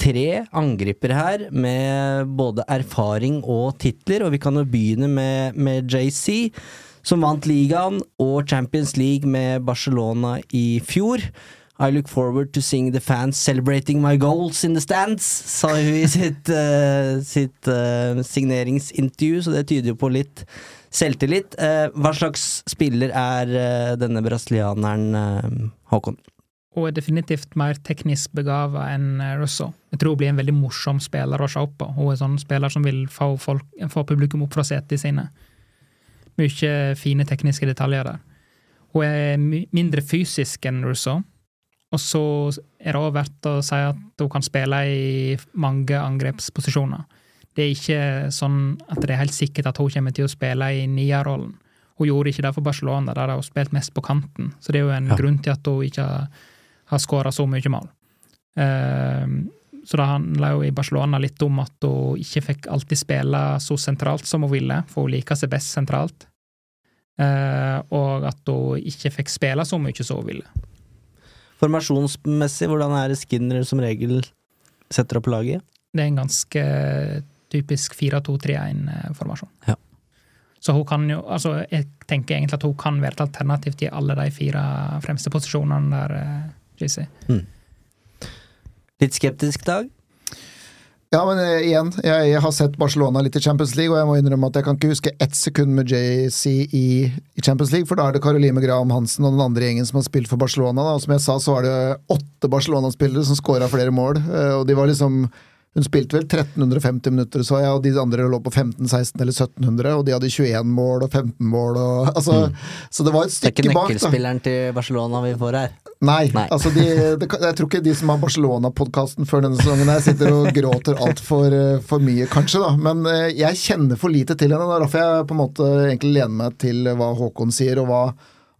tre angripere her med både erfaring og titler, og vi kan jo begynne med, med JC, som vant ligaen og Champions League med Barcelona i fjor. I look forward to seeing the fans celebrating my goals in the stands, sa hun i sitt, uh, sitt uh, signeringsintervju, så det tyder jo på litt selvtillit. Uh, hva slags spiller er denne brasilianeren, Håkon? Hun er definitivt mer teknisk begava enn Russo. Jeg tror hun blir en veldig morsom spiller å se opp på. Hun er en sånn spiller som vil få, folk, få publikum opp fra setene sine. Mye fine tekniske detaljer der. Hun er mindre fysisk enn Rousseau. Og så er det også verdt å si at hun kan spille i mange angrepsposisjoner. Det er ikke sånn at det er helt sikkert at hun kommer til å spille i nierrollen. Hun gjorde ikke det for Barcelona, der hun spilt mest på kanten. Så det er jo en Ja. grunn til at hun ikke har, skåra så mye mål. Ehm, så det handla jo i Barcelona litt om at hun ikke fikk alltid spille så sentralt som hun ville, for hun liker seg best sentralt. Eh, og at hun ikke fikk spille så mye som hun ville. Formasjonsmessig, hvordan er det Skinner som regel setter opp laget? Det er en ganske typisk 4-2-3-1-formasjon. Ja. Så hun kan jo Altså, jeg tenker egentlig at hun kan være et alternativ til alle de fire fremste posisjonene der, eh, JC. Litt skeptisk, Dag? Ja, men eh, igjen, jeg, har sett Barcelona litt i Champions League, og jeg må innrømme at jeg kan ikke huske ett sekund med JC i, i Champions League, for da er det Caroline Graham Hansen og den andre gjengen som har spilt for Barcelona. Da. Og som jeg sa, så var det åtte Barcelona-spillere som skåra flere mål, eh, og de var liksom hun spilte vel 1350 minutter, så jeg, og de andre lå på 1500-1600 eller 1700, og de hadde 21 mål og 15 mål og altså, Så det var et stykke bak. Det er ikke nøkkelspilleren bak, til Barcelona vi får her. Nei. Nei. altså de, de, Jeg tror ikke de som har Barcelona-podkasten før denne sesongen her, sitter og gråter altfor for mye, kanskje, da. Men eh, jeg kjenner for lite til henne. Det er derfor jeg på en måte egentlig lener meg til hva Håkon sier, og hva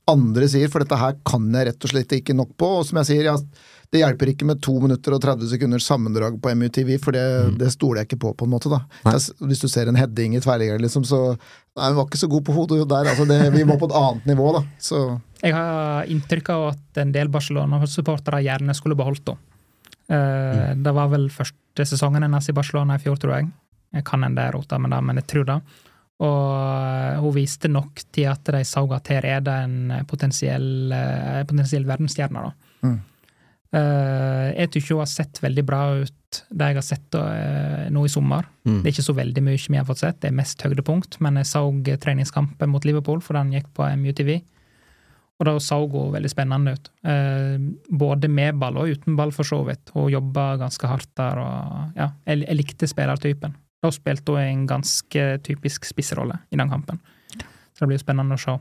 andre sier, for dette her kan jeg rett og slett ikke nok på. Og som jeg sier, jeg, det hjelper ikke med to minutter og 30 sekunders sammendrag på MUTV, for det, det stoler jeg ikke på, på en måte. da. Jeg, hvis du ser en heading i tverrliggeren, liksom, så Nei, hun var ikke så god på hodet der. altså det, Vi må på et annet nivå, da. Så Jeg har inntrykk av at en del Barcelona-supportere gjerne skulle beholdt henne. Eh, Det var vel første sesongen hennes i Barcelona i fjor, tror jeg. Jeg kan en del rota med det, men jeg tror det. Og eh, hun viste nok til at de så at her er det en potensiell, eh, potensiell verdensstjerne. da. Mm. Eh, Jeg syns hun har sett veldig bra ut, det jeg har sett eh, nå i sommer. Mm. Det er ikke så veldig mye vi har fått sett, det er mest høydepunkt, men jeg så treningskampen mot Liverpool, for den gikk på MUTV. Og da så hun veldig spennende ut. Eh, både med ball og uten ball, for så vidt. Hun jobba ganske hardt der, og ja, jeg, jeg likte spillertypen. Da spilte hun en ganske typisk spissrolle i den kampen. Så det blir spennende å se.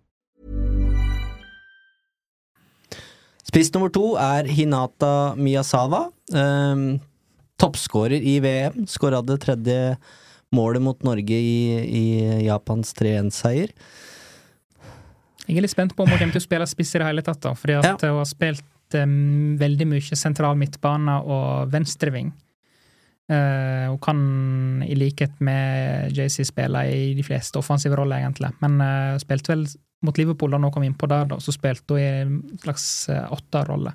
Spiss nummer to er Hinata Miyazawa. Um, Toppskårer i VM. Skåra det tredje målet mot Norge i, i Japans 3-1-seier. Jeg er litt spent på om hun kommer til å spille spiss i det hele tatt, da, fordi at Ja. hun har spilt um, veldig mye sentral midtbane og venstreving. Uh, hun kan, i likhet med JC, spille i de fleste offensive roller, egentlig, men uh, spilte vel mot Liverpool da hun kom inn på der, da, så spilte hun i en slags uh, åtterrolle.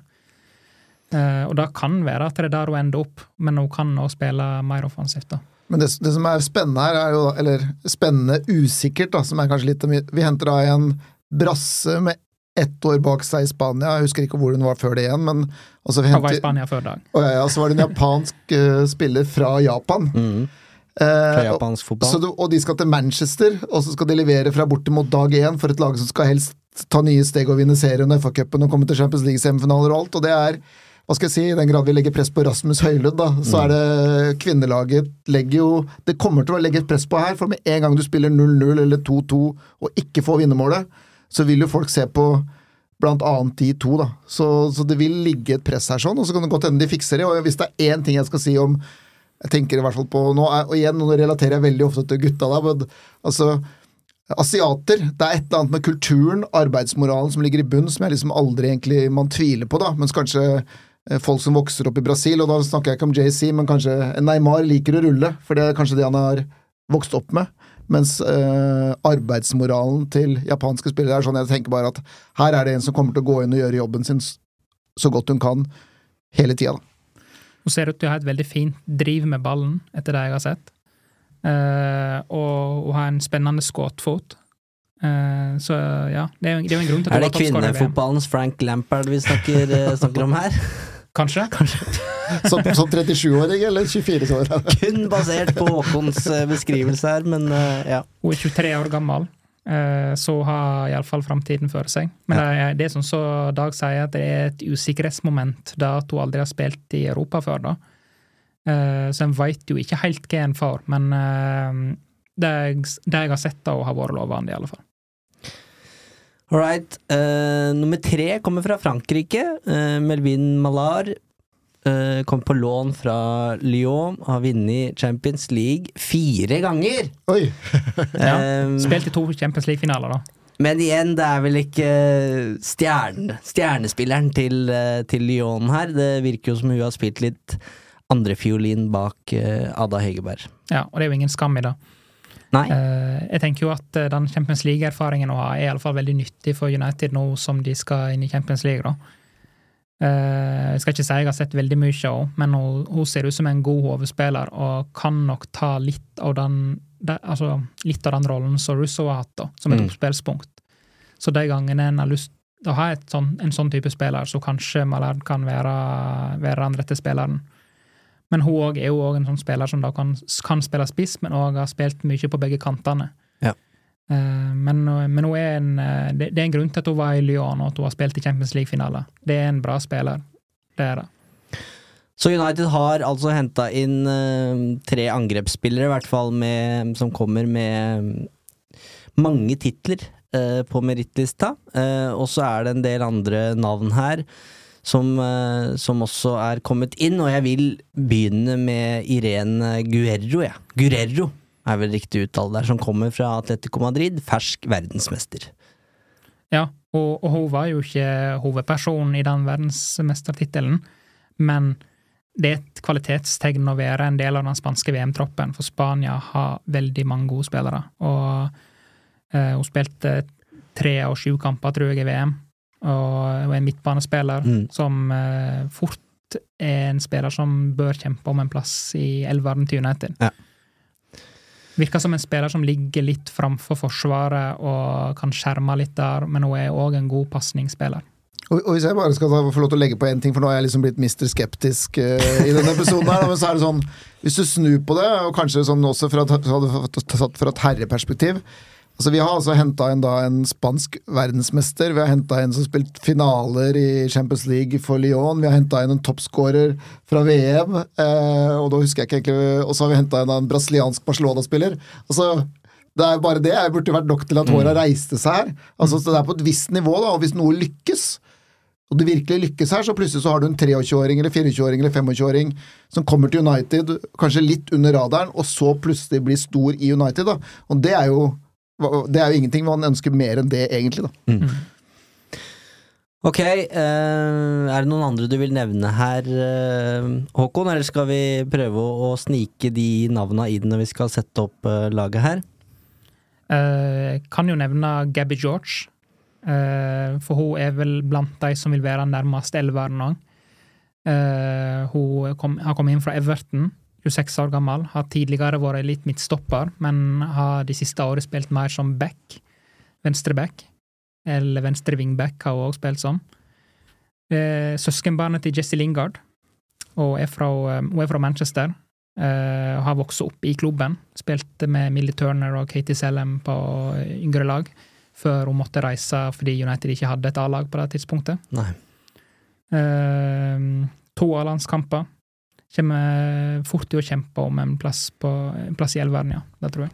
Eh, og det kan være at det er der hun ender opp, men hun kan også spille mer offensivt. da. Men det, det som er spennende her, er jo eller spennende usikkert, da, som er kanskje litt Vi henter da en brasse med ett år bak seg i Spania, jeg husker ikke hvor hun var før det igjen, men altså vi Hun var i Spania før dag. og ja, ja, så var det en japansk uh, spiller fra Japan. Mm. Eh, Fra og- japansk fotball. Så du, og de skal til Manchester, og så skal de levere fra bortimot dag én for et lag som skal helst ta nye steg og vinne serien og FA-cupen og komme til Champions League-semifinaler og alt. Og det er, hva skal jeg si, i den grad vi legger press på Rasmus Høylund, da, så er det kvinnelaget legger jo Det kommer til å legge et press på her, for med en gang du spiller 0-0 eller 2-2 og ikke får vinnermålet, så vil jo folk se på blant annet de to, da. Så, så det vil ligge et press her sånn, og så kan det godt hende de fikser det. Og hvis det er én ting jeg skal si om jeg tenker i hvert fall på nå, og igjen, nå relaterer jeg veldig ofte til gutta da, men altså Asiater, det er et eller annet med kulturen, arbeidsmoralen som ligger i bunn, som jeg liksom aldri egentlig man tviler på, da, mens kanskje eh, folk som vokser opp i Brasil, og da snakker jeg ikke om JC, men kanskje Neymar liker å rulle, for det er kanskje det han har vokst opp med. Mens eh, arbeidsmoralen til japanske spillere er sånn jeg tenker bare at her er det en som kommer til å gå inn og gjøre jobben sin så godt hun kan hele tida. da. Hun ser ut til å ha et veldig fint driv med ballen, etter det jeg har sett. Uh, og hun har en spennende skuddfot. Uh, så ja, det er jo det er jo en grunn til at Er hun det kvinnefotballens Frank Lampard vi snakker, eh, snakker om her? Kanskje? Som, som 37-åring eller 24-åring? Kun basert på Håkons eh, beskrivelse her, men uh, ja. Hun er 23 år gammel, eh, så hun har iallfall framtiden for seg. Men det er, det er som så Dag sier, at det er et usikkerhetsmoment da at hun aldri har spilt i Europa før, da. Eh, Så en veit jo ikke helt hva en får, men eh, det jeg, det jeg har sett henne, har vært lovende, i alle fall. All right. Uh, nummer tre kommer fra Frankrike. Uh, Melvin Malard eh, kom på lån fra Lyon, har vunnet Champions League fire ganger! Oi! Ja. Eh, Spilt i to Champions League-finaler, da. Men igjen, det er vel ikke stjerne, stjernespilleren til, eh, til Lyon her. Det virker jo som hun har spilt litt andrefiolin bak uh, Ada Hegerberg. Ja, og det er jo ingen skam i det. Nei. Uh, jeg tenker jo at eh, den Champions League-erfaringen hun har, er i alle fall veldig nyttig for United nå som de skal inn i Champions League. da. Eh, jeg skal ikke si jeg har sett veldig mye av henne, men hun, hun ser ut som en god hovedspiller og kan nok ta litt av den, de, altså, litt av den rollen som Russo har hatt, da, som et Mm. oppspillspunkt. Så de gangene en har lyst til å ha sånn, en sånn type spiller, så kanskje Malard kan være, være den rette spilleren. Men hun er jo også en sånn spiller som kan, kan spille spiss, men òg har spilt mye på begge kantene. Eh, men, men hun er en, eh, det, er en grunn til at hun var i Lyon og at hun har spilt i Champions League-finale. Det er en bra spiller. Det er det. Så United har altså henta inn eh, tre angrepsspillere, i hvert fall med, som kommer med mange titler eh, på merittlista. Eh, og så er det en del andre navn her som, eh, som også er kommet inn, og jeg vil begynne med Irene Guerro, ja. Guerrero er vel riktig uttale der, som kommer fra Atletico Madrid, fersk verdensmester. Ja, og, og hun var jo ikke hovedpersonen i den verdensmestertittelen, men det er et kvalitetstegn å være en del av den spanske VM-troppen, for Spania har veldig mange gode spillere. Og eh, hun spilte tre av sju kamper, tror jeg, i VM, og hun er en midtbanespiller Mm. som eh, fort er en spiller som bør kjempe om en plass i elveren til United. Ja. Virker som en spiller som ligger litt framfor forsvaret og kan skjerme litt der, men hun er òg en god pasningsspiller. Og, hvis jeg bare skal få lov til å legge på én ting, for nå har jeg liksom blitt mister Skeptisk eh, i denne episoden her, men så er det sånn Hvis du snur på det, og kanskje sånn også fra, fra, fra et herreperspektiv Altså, vi har altså henta inn da en spansk verdensmester. Vi har henta en som har spilt finaler i Champions League for Lyon. Vi har henta inn en toppskårer fra VM. Eh, og da husker jeg ikke egentlig Og så har vi henta inn en brasiliansk Barcelona-spiller. Altså, det er bare det jeg burde vært nok til at håra reiste seg her. Altså, så Det er på et visst nivå, da, og hvis noe lykkes, og det virkelig lykkes her, så plutselig så har du en 23-åring eller 24-åring eller 25-åring som kommer til United, kanskje litt under radaren, og så plutselig blir stor i United. da. Og det er jo det er jo ingenting man ønsker mer enn det, egentlig. da. Ok, eh, er det noen andre du vil nevne her, eh, Håkon? Eller skal vi prøve å, snike de navna inn når vi skal sette opp eh, laget her? Jeg kan jo nevne Gabby George, eh, for hun er vel blant de som vil være nærmest elveren òg. Eh, hun har kommet inn fra Everton, 26 år gammel. Har tidligere vært litt midtstopper, men har de siste årene spilt mer som back. Venstre back. Eller venstre wingback har hun også spilt som. Eh, søskenbarnet til Jesse Lingard. Og er fra, eh, hun er fra Manchester. Uh, har vokst opp i klubben. Spilte med Millie Turner og Katie Sellem på yngre lag. Før hun måtte reise fordi United ikke hadde et A-lag på det tidspunktet. Nei. Uh, to A-landskamper. Kommer fort til å kjempe om en plass, på, en plass i elveren, ja. Det tror jeg.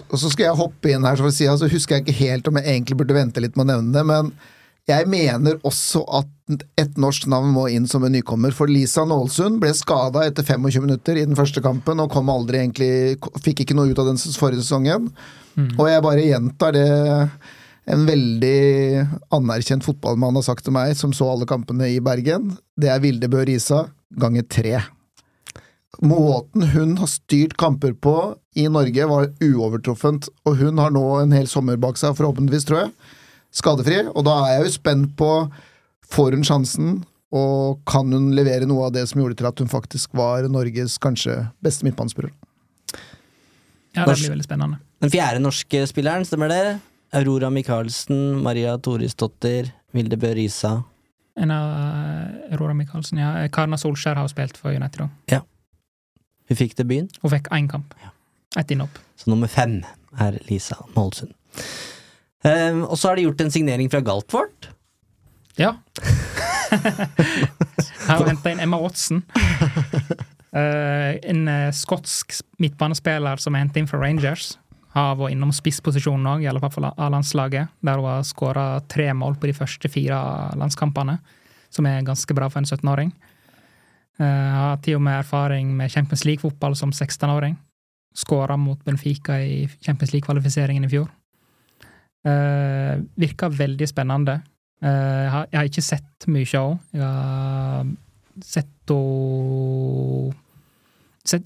Og så skal jeg hoppe inn her, så si, altså husker jeg ikke helt om jeg egentlig burde vente litt med å nevne det, men jeg mener også at et norsk navn må inn som en nykommer. For Lisa Nålsund ble skada etter 25 minutter i den første kampen og kom aldri egentlig, fikk ikke noe ut av den forrige sesongen. Og jeg bare gjentar det en veldig anerkjent fotballmann har sagt til meg, som så alle kampene i Bergen. Det er Vilde Bø Risa ganger tre. Måten hun har styrt kamper på i Norge, var uovertruffent. Og hun har nå en hel sommer bak seg, forhåpentligvis, tror jeg. Skadefri. Og da er jeg jo spent på Får hun sjansen, og kan hun levere noe av det som gjorde til at hun faktisk var Norges kanskje beste midtbanespiller? Ja, det blir veldig spennende. Den fjerde norske spilleren, stemmer det? Aurora Michaelsen, Maria Torisdottir, Vilde Bø Risa. En av eh, Aurora Michaelsen, ja. Karna Solskjær har spilt for United òg. Hun fikk debuten, Hun fikk én kamp. Ett innhopp. så nummer fem er Lisa Målsund. Um, og så har de gjort en signering fra Galtvort. Ja. Har henta inn Emma Watson. Uh, en uh, skotsk midtbanespiller som er hentet inn fra Rangers. Har vært innom spissposisjonen òg, i alle fall for A-landslaget. Der hun har skåra tre mål på de første fire landskampene, som er ganske bra for en 17-åring. Eh, har til og med erfaring med Champions League-fotball som 16-åring. Skåra mot Benfica i Champions League-kvalifiseringen i fjor. Uh, virker veldig spennende. Uh, jeg jeg har ikke sett mye av henne. Jeg har sett henne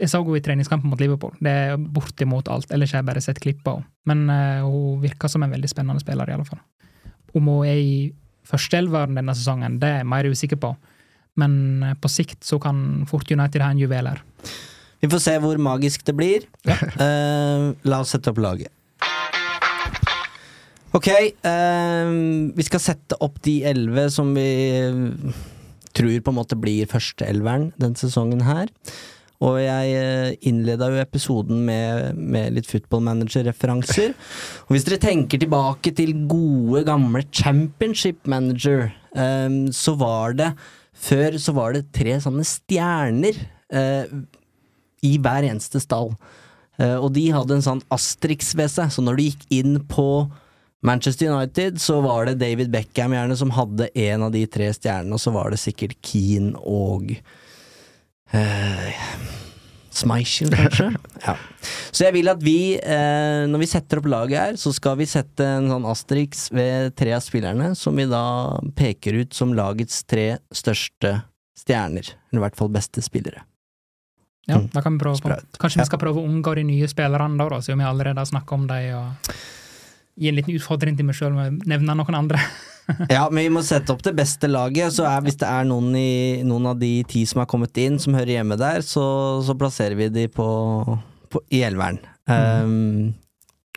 Jeg så henne i treningskampen mot Liverpool. Det er bortimot alt. Ellers har jeg bare sett klipp av henne. Men uh, hun virker som en veldig spennende spiller, i alle fall. Om hun er i førsteelveren denne sesongen, det er jeg mer usikker på. Men eh, på sikt så kan fort United ha en juvel her. Vi får se hvor magisk det blir. uh, la oss sette opp laget. Ok, uh, vi skal sette opp de elleve som vi tror på en måte blir førsteelveren denne sesongen her. Og jeg innleda jo episoden med, med litt football manager-referanser. Og hvis dere tenker tilbake til gode, gamle championship manager, um, så var det Før så var det tre sånne stjerner eh, i hver eneste stall. Eh, og de hadde en sånn Astrix ved seg, så når du gikk inn på Manchester United, så var det David Beckham gjerne som hadde en av de tre stjernene, og så var det sikkert Keane og eh, Schmeichel, kanskje? ja. Så jeg vil at vi, eh, når vi setter opp laget her, så skal vi sette en sånn Asterix ved tre av spillerne, som vi da peker ut som lagets tre største stjerner. Eller i hvert fall beste spillere. Ja, Mm. da kan vi prøve på. Kanskje vi skal prøve å unngå de nye spillerne, da, da, siden vi allerede har snakka om dem. Og gi en liten utfordring til meg sjøl med å nevne noen andre. Ja, men vi må sette opp det beste laget. Så er, hvis det er noen, i, noen av de ti som har kommet inn, som hører hjemme der, så, så plasserer vi de på, på, i elveren. Um,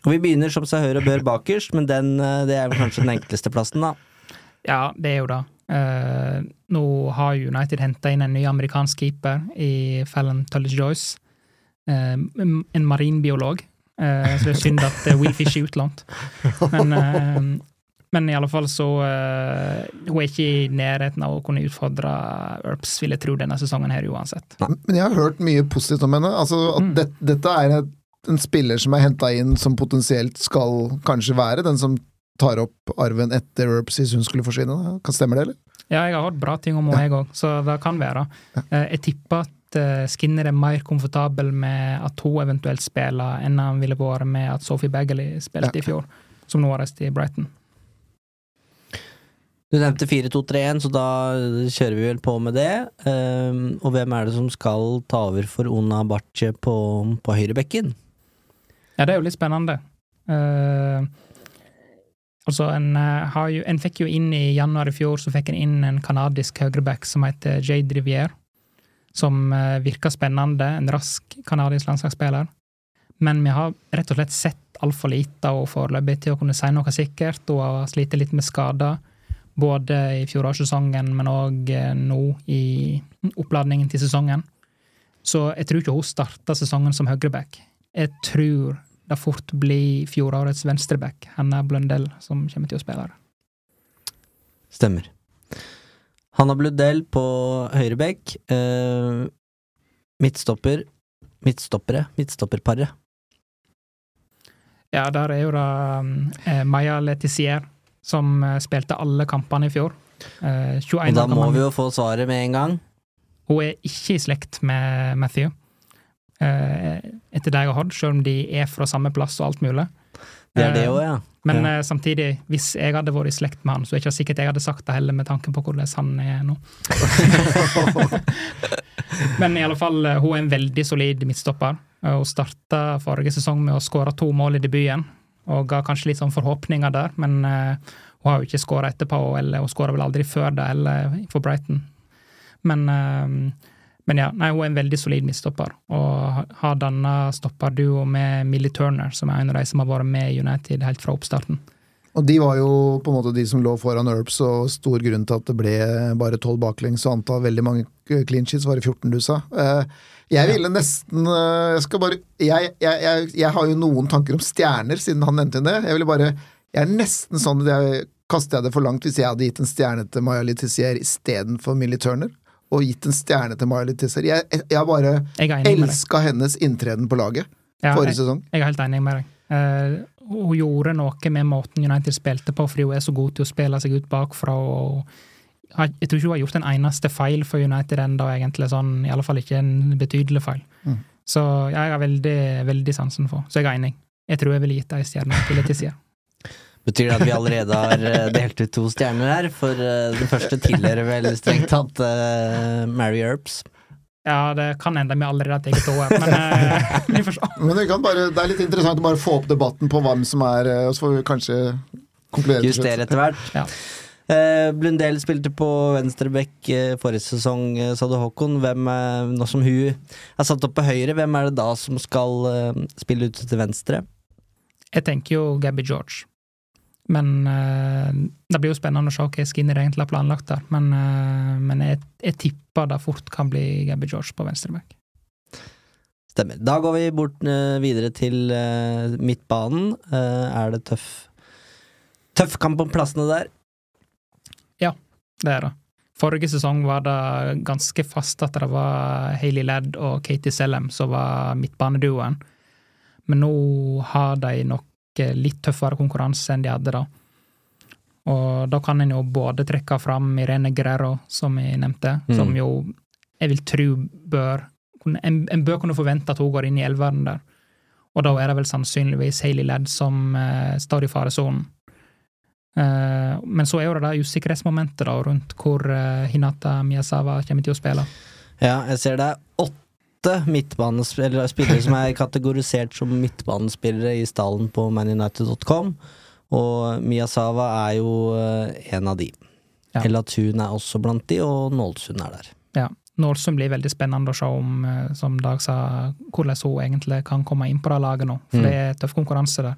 og vi begynner som seg hør og bør bakerst, men den, eh, det er kanskje den enkleste plassen, da. Ja, det er jo det. Uh, nå har United henta inn en ny amerikansk keeper i Fallon Tullis Joyce. Uh, en marinbiolog. Eh, så det er synd at eh, Will Fish er utlånt. Men, eh, men i alle fall så Hun er ikke i nærheten av å kunne utfordre Earps, vil jeg tro, denne sesongen her uansett. Men jeg har hørt mye positivt om henne. Altså, at Mm. det, dette er et, en spiller som er henta inn som potensielt skal kanskje være den som tar opp arven etter Earps hvis hun skulle forsvinne. Kan stemme det, eller? Ja, jeg har hørt bra ting om henne, jeg òg, så det kan være. Eh, Jeg tipper at eh, Skinner er mer komfortabel med at hun eventuelt spiller, enn han ville vært med at Sophie Bagley spilte i fjor, som nå har reist i Brighton. Du nevnte 4-2-3-1, så da kjører vi vel på med det. Um, og hvem er det som skal ta over for Ona Barche på, på høyrebekken? Ja, det er jo litt spennende. Uh, altså, en, uh, har jo, en fikk jo inn i januar i fjor, så fikk en inn en kanadisk høyreback som heter Jade Rivière. Som uh, virker spennende. En rask kanadisk landslagsspiller. Men vi har rett og slett sett altfor lite og foreløpig til å kunne si noe sikkert, og har slitt litt med skader. Både i fjorårssesongen, men òg nå i oppladningen til sesongen. Så jeg tror ikke hun starter sesongen som høyreback. Jeg tror det fort blir fjorårets venstreback, Hanna Blundell, som kommer til å spille. Stemmer. Hanna Bludell på høyrebekk. Uh, midtstopper. Midtstoppere. Midtstopperparet. Ja, der er jo da eh, Maya Letizier, som eh, spilte alle kampene i fjor. Eh, 21 Og da må vi jo få svaret med en gang. Hun er ikke i slekt med Matthew, eh, etter det jeg har hørt, selv om de er fra samme plass og alt mulig. Det er det Eh, òg, ja. Men Ja. eh, samtidig, hvis jeg hadde vært i slekt med han, så er det ikke sikkert jeg hadde sagt det heller, med tanke på hvordan han er nå. Men i alle fall, eh, hun er en veldig solid midtstopper. Hun starta forrige sesong med å skåre to mål i debuten, og ga kanskje litt sånn forhåpninger der, men hun har jo ikke skåra etterpå, eller hun skåra vel aldri før det, eller for Brighton. Men, men ja, nei, hun er en veldig solid midtstopper, og ha- har danna stopperduo med Millie Turner, som er en av de som har vært med i United helt fra oppstarten. Og de var jo på en måte de som lå foran Earps, og stor grunn til at det ble bare tolv baklengs og antall veldig mange clean sheets, var det 14 du sa. Eh, Jeg ville nesten eh, Jeg skal bare jeg, jeg, jeg, jeg har jo noen tanker om stjerner, siden han nevnte det. Jeg ville bare Jeg er nesten sånn at jeg kaster jeg det for langt hvis jeg hadde gitt en stjerne til Maya Letizier istedenfor Millie Turner. Og gitt en stjerne til Miley Tisser. Jeg, jeg, bare Jeg elska hennes inntreden på laget Ja, forrige jeg, sesong. jeg er helt enig med deg. Uh, hun gjorde noe med måten United spilte på, fordi hun er så god til å spille seg ut bakfra. og Jeg tror ikke hun har gjort en eneste feil for United ennå, egentlig. Sånn, I alle fall ikke en betydelig feil. Mm. Så jeg har veldig, veldig sansen for. Så jeg er enig. Jeg tror jeg ville gitt ei stjerne til Letizia. Betyr det at vi allerede har eh, delt ut to stjerner her? For eh, den første tilhører vel strengt tatt uh, Mary Earps. Ja, det kan hende vi allerede har tatt over, men uh, vi får se. Men vi kan bare, det er litt interessant å bare få opp debatten på hvem som er Og så får vi kanskje konkludere. Justere etter hvert. Ja. Uh, Blundell spilte på venstrebekk uh, forrige sesong, uh, sa du Håkon. Hvem, nå som hun er satt opp på høyre, hvem er det da som skal spille ut til venstre? Jeg tenker jo Gabby George. Men uh, det blir jo spennende å se hva Skinner egentlig har planlagt der. Men, uh, men jeg, jeg tipper det fort kan bli Gabby George på venstreback. Stemmer. Da går vi bort uh, videre til midtbanen. Er det tøff Tøff kamp om plassene der? Ja, Det er det. Forrige sesong var det ganske fast at det var Hailey Ladd og Katie Sellem som var midtbaneduoen. Men nå har de nok litt tøffere konkurranse enn de hadde da. Og da kan en jo både trekke fram Irene Guerrero, som jeg nevnte, Mm. som jo jeg vil tro bør en, en bør kunne forvente at hun går inn i elveren der. Og da er det vel sannsynligvis Hayley Ladd som eh, står i faresonen. Eh, men så er jo det da usikkerhetsmomentet da, rundt hvor eh, Hinata Miyazawa kommer til å spille. Ja, jeg ser det er åtte midtbanespillere spillere som er kategorisert som midtbanespillere i stallen på manunited.com, og Miyazawa er jo eh, en av de. Ja. Elatun er også blant de, og Nålsund er der. Ja. Nålsund blir veldig spennende å se om, eh, som Dag sa, hvordan hun egentlig kan komme inn på det laget nå. For Mm. det er tøff konkurranse der.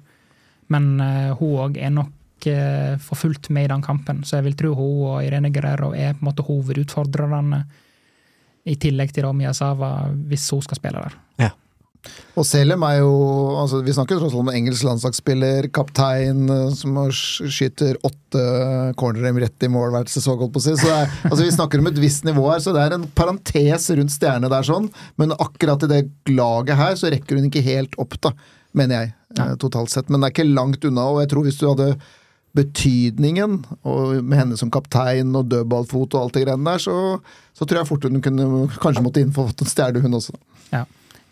Men uh, hun òg er nok uh, for fullt med i den kampen, så jeg vil tro hun og Irene Guerrero er på en måte hovedutfordrerne, i tillegg til da Sava, hvis hun skal spille der. Og Selem er jo altså Vi snakker tross alt om engelsk landslagsspiller, kaptein, eh, som skyter åtte cornerem rett i mål hver sesong, holdt på å si. Så det er, altså vi snakker om et visst nivå her, så det er en parentes rundt stjerne der, sånn. Men akkurat i det laget her, så rekker hun ikke helt opp, da, mener jeg, ja. totalt sett. Men det er ikke langt unna, og jeg tror hvis du hadde betydningen, og med henne som kaptein og dødballfot og alt det greiene der, så, så tror jeg fort hun kunne kanskje måtte inn for en stjerne, hun også. Ja.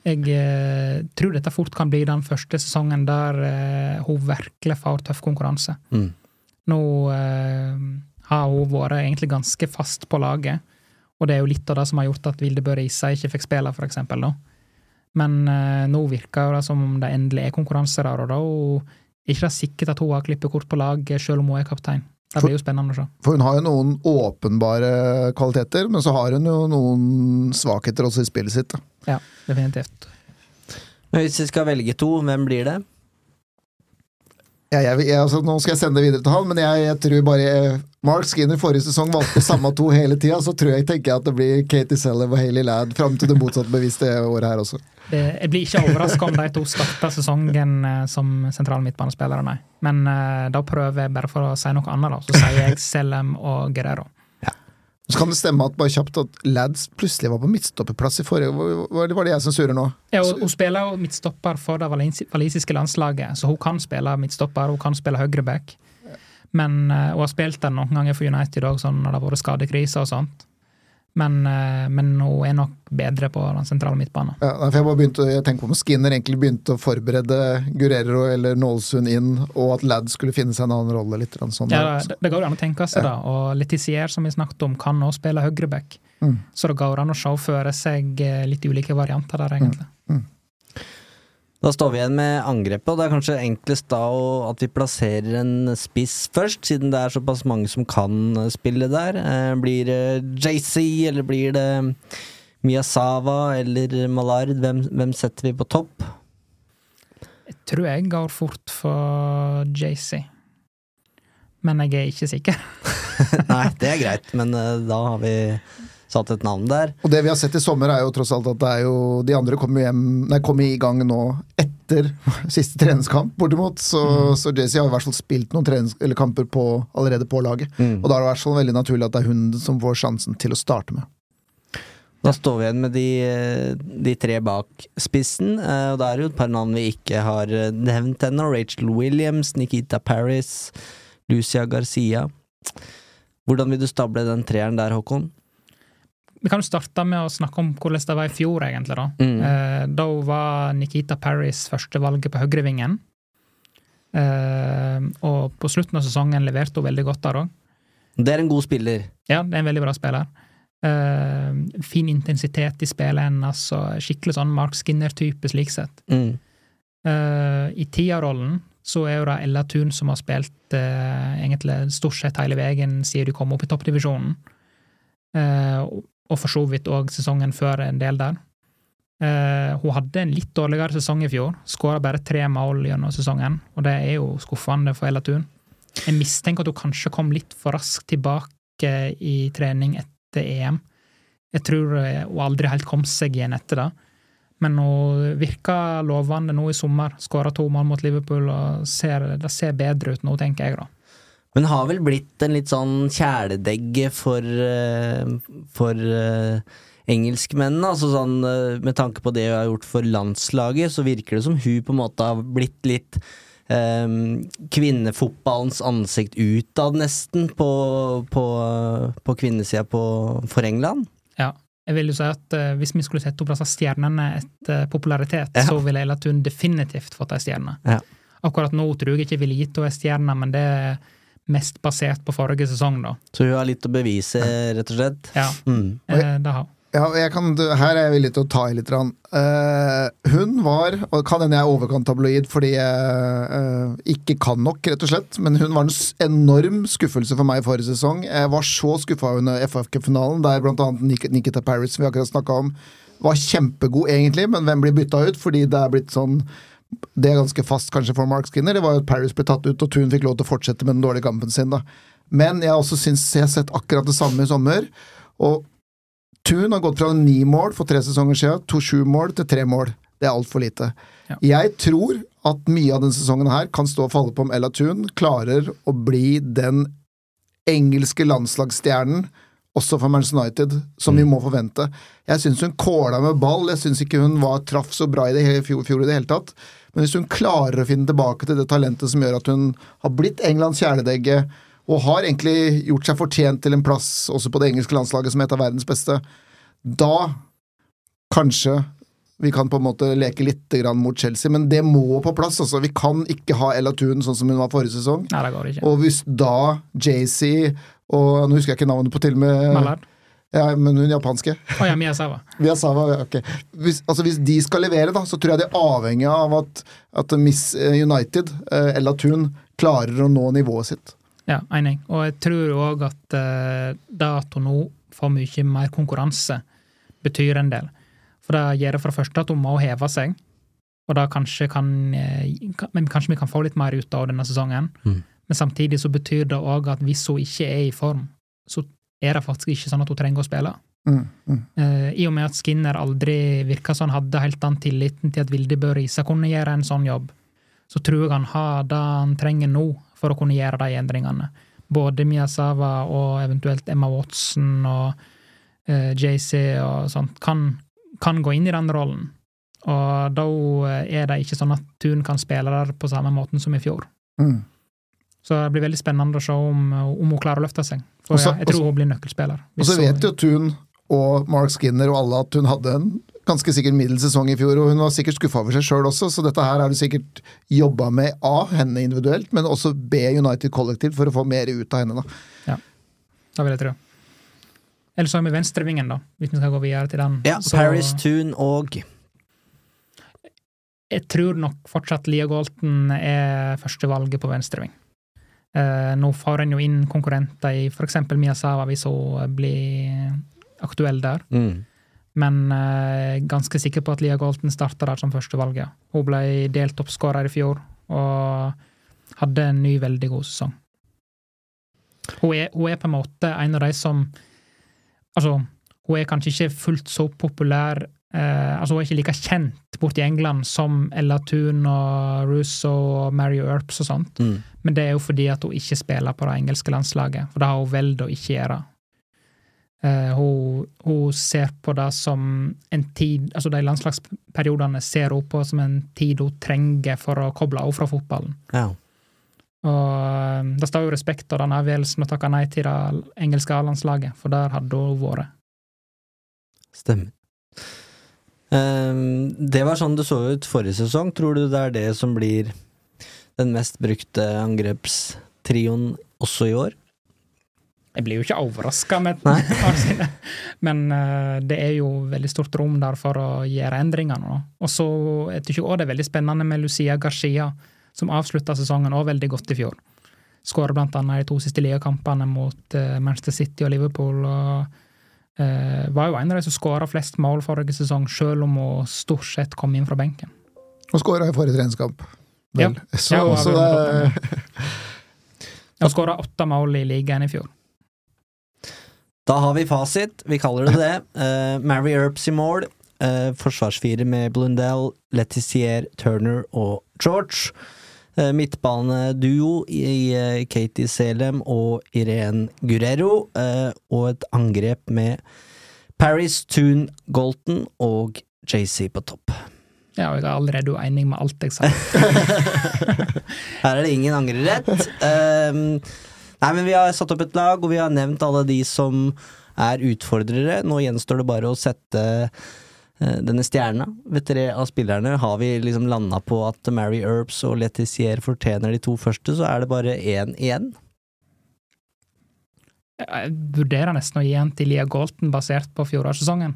Jeg eh, tror dette fort kan bli den første sesongen der eh, hun virkelig får tøff konkurranse. Mm. Nå eh, har hun vært egentlig ganske fast på laget, og det er jo litt av det som har gjort at Vilde Bø Risa ikke fikk spille, for eksempel. Da. Men eh, nå virker det som om det endelig er konkurranse der, og da ikke det sikkert at hun har klippekort på lag, selv om hun er kaptein. Det blir jo spennende å se. For hun har jo noen åpenbare kvaliteter, men så har hun jo noen svakheter også i spillet sitt. Da. Ja, definitivt. Men hvis vi skal velge to, hvem blir det? Ja, jeg, jeg, altså, nå skal jeg sende det videre til han, men jeg, jeg tror bare Mark Skinner forrige sesong valgte samme to hele tida, så tror jeg tenker jeg at det blir Katie Sellev og Hailey Ladd fram til det motsatte bevisste året her også. Det, jeg blir ikke overraska om de to starter sesongen eh, som sentrale midtbanespillere, nei. Men uh, da prøver jeg bare for å si noe annet, da. Så sier jeg Selem og Guerrero. Så kan det stemme at bare kjapt at Lads plutselig var på midtstopperplass i forrige Var det, var det jeg som surrer nå? Ja, og Hun spiller midtstopper for det valisiske walisiske landslaget, så hun kan spille midtstopper, hun kan spille høyreback. Men og hun har spilt den noen ganger for United òg, sånn når det har vært skadekriser og sånt. Men, eh, men hun er nok bedre på den sentrale midtbanen. Ja, jeg begynte, jeg tenker på om Skinner egentlig begynte å forberede Guerrero eller Nålesund inn, og at Ladd skulle finne seg en annen rolle. litt sånn. Ja, det, det går an å tenke seg, da. Og Letizier, som vi snakket om, kan også spille høyreback. Mm. Så det går an å se for seg eh, litt ulike varianter der, egentlig. Da står vi igjen med angrepet, og det er kanskje enklest da at vi plasserer en spiss først, siden det er såpass mange som kan spille der. Eh, Blir det JC, eller blir det Miyazawa eller Malard? Hvem, hvem setter vi på topp? Jeg tror jeg går fort for JC. Men jeg er ikke sikker. Nei, det er greit, men eh, da har vi satt et navn der. Og det vi har sett i sommer, er jo tross alt at det er jo De andre kommer hjem Nei, kommer i gang nå etter siste treningskamp, bortimot. Så, så Jesse har i hvert fall spilt noen trenings, eller kamper på, allerede på laget. Og da er det i hvert fall veldig naturlig at det er hun som får sjansen til å starte med. Da står vi igjen med de, de tre bak spissen, eh, og da er det jo et par navn vi ikke har eh, nevnt ennå. Rachel Williams, Nikita Paris, Lucia Garcia. Hvordan vil du stable den treeren der, Håkon? Vi kan jo starte med å snakke om hvordan det var i fjor, egentlig. Da Mm. eh, Da var Nikita Paris førstevalget på høyrevingen. Eh, og på slutten av sesongen leverte hun veldig godt der òg. Det er en god spiller. Ja, det er en veldig bra spiller. Eh, fin intensitet i spillet hennes, og skikkelig sånn Mark Skinner-type slik sett. Mm. Eh, I Tia-rollen så er jo det Ella Thun som har spilt eh, egentlig stort sett hele veien siden de kom opp i toppdivisjonen. Eh, og- for så vidt òg sesongen før en del der. Uh, hun hadde en litt dårligere sesong i fjor. Skåra bare tre mål gjennom sesongen, og det er jo skuffende for Ella Thun. Jeg mistenker at hun kanskje kom litt for raskt tilbake i trening etter EM. Jeg tror eh, hun aldri helt kom seg igjen etter det. Men hun virka lovende nå i sommer. Skåra to mål mot Liverpool, og ser, det ser bedre ut nå, tenker jeg, da. Men har vel blitt en litt sånn kjæledegge for, eh, for eh, engelskmennene. Altså sånn, eh, med tanke på det hun har gjort for landslaget, så virker det som hun på en måte har blitt litt um, kvinnefotballens ansikt utad, nesten, på, på, på kvinnesida for England. Ja. Jeg vil jo si at uh, Hvis vi skulle sette opp disse stjernene etter popularitet, Ja. så ville jeg latt hun definitivt fått ei stjerne. Ja. Akkurat nå tror jeg ikke jeg ville gitt henne ei stjerne, men det er mest basert på forrige sesong, da. Så hun har litt å bevise, rett og slett. Ja, Mm. eh, det har hun. Ja, jeg kan, her er jeg villig til å ta i litt. Eh, hun var, og kan hende jeg er overkant tabloid fordi jeg uh, ikke kan nok, rett og slett, men hun var en enorm skuffelse for meg i forrige sesong. Jeg var så skuffa under FF-finalen, der annet Nikita Paris, som vi akkurat snakka om, var kjempegod egentlig, men hvem blir bytta ut? Fordi det er blitt sånn det er ganske fast kanskje for Mark Skinner, det var jo at Paris ble tatt ut, og Thun fikk lov til å fortsette med den dårlige kampen sin. da. Men jeg også syns jeg har sett akkurat det samme i sommer. Og Thun har gått fra ni mål for tre sesonger siden, to sju mål, til tre mål. Det er altfor lite. Ja. Jeg tror at mye av denne sesongen her kan stå og falle på om Ella Thun klarer å bli den engelske landslagsstjernen også for Manchester United, som vi må forvente. Jeg syns hun kåla med ball, jeg syns ikke hun var traff så bra i det i fjor, fjor i det hele tatt. Men hvis hun klarer å finne tilbake til det talentet som gjør at hun har blitt Englands kjæledegge, og har egentlig gjort seg fortjent til en plass også på det engelske landslaget som et av verdens beste, da kanskje vi kan på en måte leke litt grann mot Chelsea, men det må på plass. altså. Vi kan ikke ha Ella Thun sånn som hun var forrige sesong. Nei, det går ikke. Og hvis da JC og Nå husker jeg ikke navnet på til og med Mallard. Ja, men hun japanske. Oh, ja, Miyazawa. Miyazawa, ja, ok. Hvis, altså hvis de skal levere, da, så tror jeg det er avhengig av at, at Miss United, eh, Ella Thun, klarer å nå nivået sitt. Ja, enig. Og jeg tror òg at eh, det at hun nå får mye mer konkurranse, betyr en del. For det gjør det for det første at hun må heve seg, og da kanskje kan, eh, kan Men kanskje vi kan få litt mer ut av denne sesongen. Mm. Men samtidig så betyr det òg at hvis hun ikke er i form, så er det faktisk ikke sånn at hun trenger å spille. Mm, mm. Uh, I og med at Skinner aldri virka som han hadde helt den tilliten til at Vilde Bø Risa kunne gjøre en sånn jobb, så tror jeg han har det han trenger nå for å kunne gjøre de endringene. Både Miyazawa og eventuelt Emma Watson og uh, JC og sånt kan, kan gå inn i den rollen. Og da er det ikke sånn at Tun kan spille der på samme måten som i fjor. Mm. Så det blir veldig spennende å se om, om hun klarer å løfte seg. For Også- ja, jeg tror hun blir nøkkelspiller. Og så vet jo Thun og Mark Skinner og alle at hun hadde en ganske sikkert middels sesong i fjor, og hun var sikkert skuffa over seg sjøl også, så dette her har du sikkert jobba med A, henne individuelt, men også B, United kollektivt, for å få mer ut av henne, da. Ja, Det vil jeg tro. Eller så har vi venstrevingen, da, hvis vi skal gå videre til den. Ja, Så Paris Toon og jeg tror nok fortsatt Lia Galton er førstevalget på venstreving. Eh, nå får en jo inn konkurrenter i eksempel Miyazawa hvis hun blir aktuell der. mm. Men uh, ganske sikker på at Lia Galton starta der som førstevalget. Hun ble delt toppskårer i fjor og hadde en ny, veldig god sesong. Hun er, hun er på en måte en av de som Altså, hun er kanskje ikke fullt så populær eh, Altså, hun er ikke like kjent borti England som Ella Thun og Russo og Mary Earps og sånt. Mm. Men det er jo fordi at hun ikke spiller på det engelske landslaget, for det har hun valgt å ikke gjøre. Uh, hun, hun ser på det som en tid Altså de landslagsperiodene ser hun på som en tid hun trenger for å koble av fra fotballen. Ja. Og eh, det står jo respekt av den avgjørelsen å takke nei til det engelske A-landslaget, for der hadde hun vært. Stemmer. Ehm, det var sånn det så ut forrige sesong. Tror du det er det som blir den mest brukte angrepstrioen også i år? Jeg blir jo ikke overraska, men eh, det er jo veldig stort rom der for å gjøre endringer nå. Og så jeg tykker også det er veldig spennende med Lucia Garcia, som avslutta sesongen òg veldig godt i fjor. Skåra i de to siste ligakampene mot eh, Manchester City og Liverpool. og Var jo en av de som skåra flest mål forrige sesong, selv om hun stort sett kom inn fra benken. Og skåra i forrige treningskamp. Vel. Ja. Så Ja, hun har det Hun skåra åtte mål i ligaen i fjor. Da har vi fasit. Vi kaller det det. Uh, Mary Earps i mål. Uh, forsvarsfire med Blundell, Letizier, Turner og George. Uh, Midtbaneduo i eh, Katie Selem og Irene Guerrero. eh, og et angrep med Paris, Toon, Golton og JC på topp. Ja, og jeg er allerede uenig med alt jeg sa. Her er det ingen angrerett. Um, nei, men vi har satt opp et lag, og vi har nevnt alle de som er utfordrere. Nå gjenstår det bare å sette eh, denne stjerna. Ved tre av spillerne har vi liksom landa på at Mary Earps og Letizier fortjener de to første, så er det bare én igjen. Jeg vurderer nesten å gi en til Lia Galton basert på fjorårssesongen.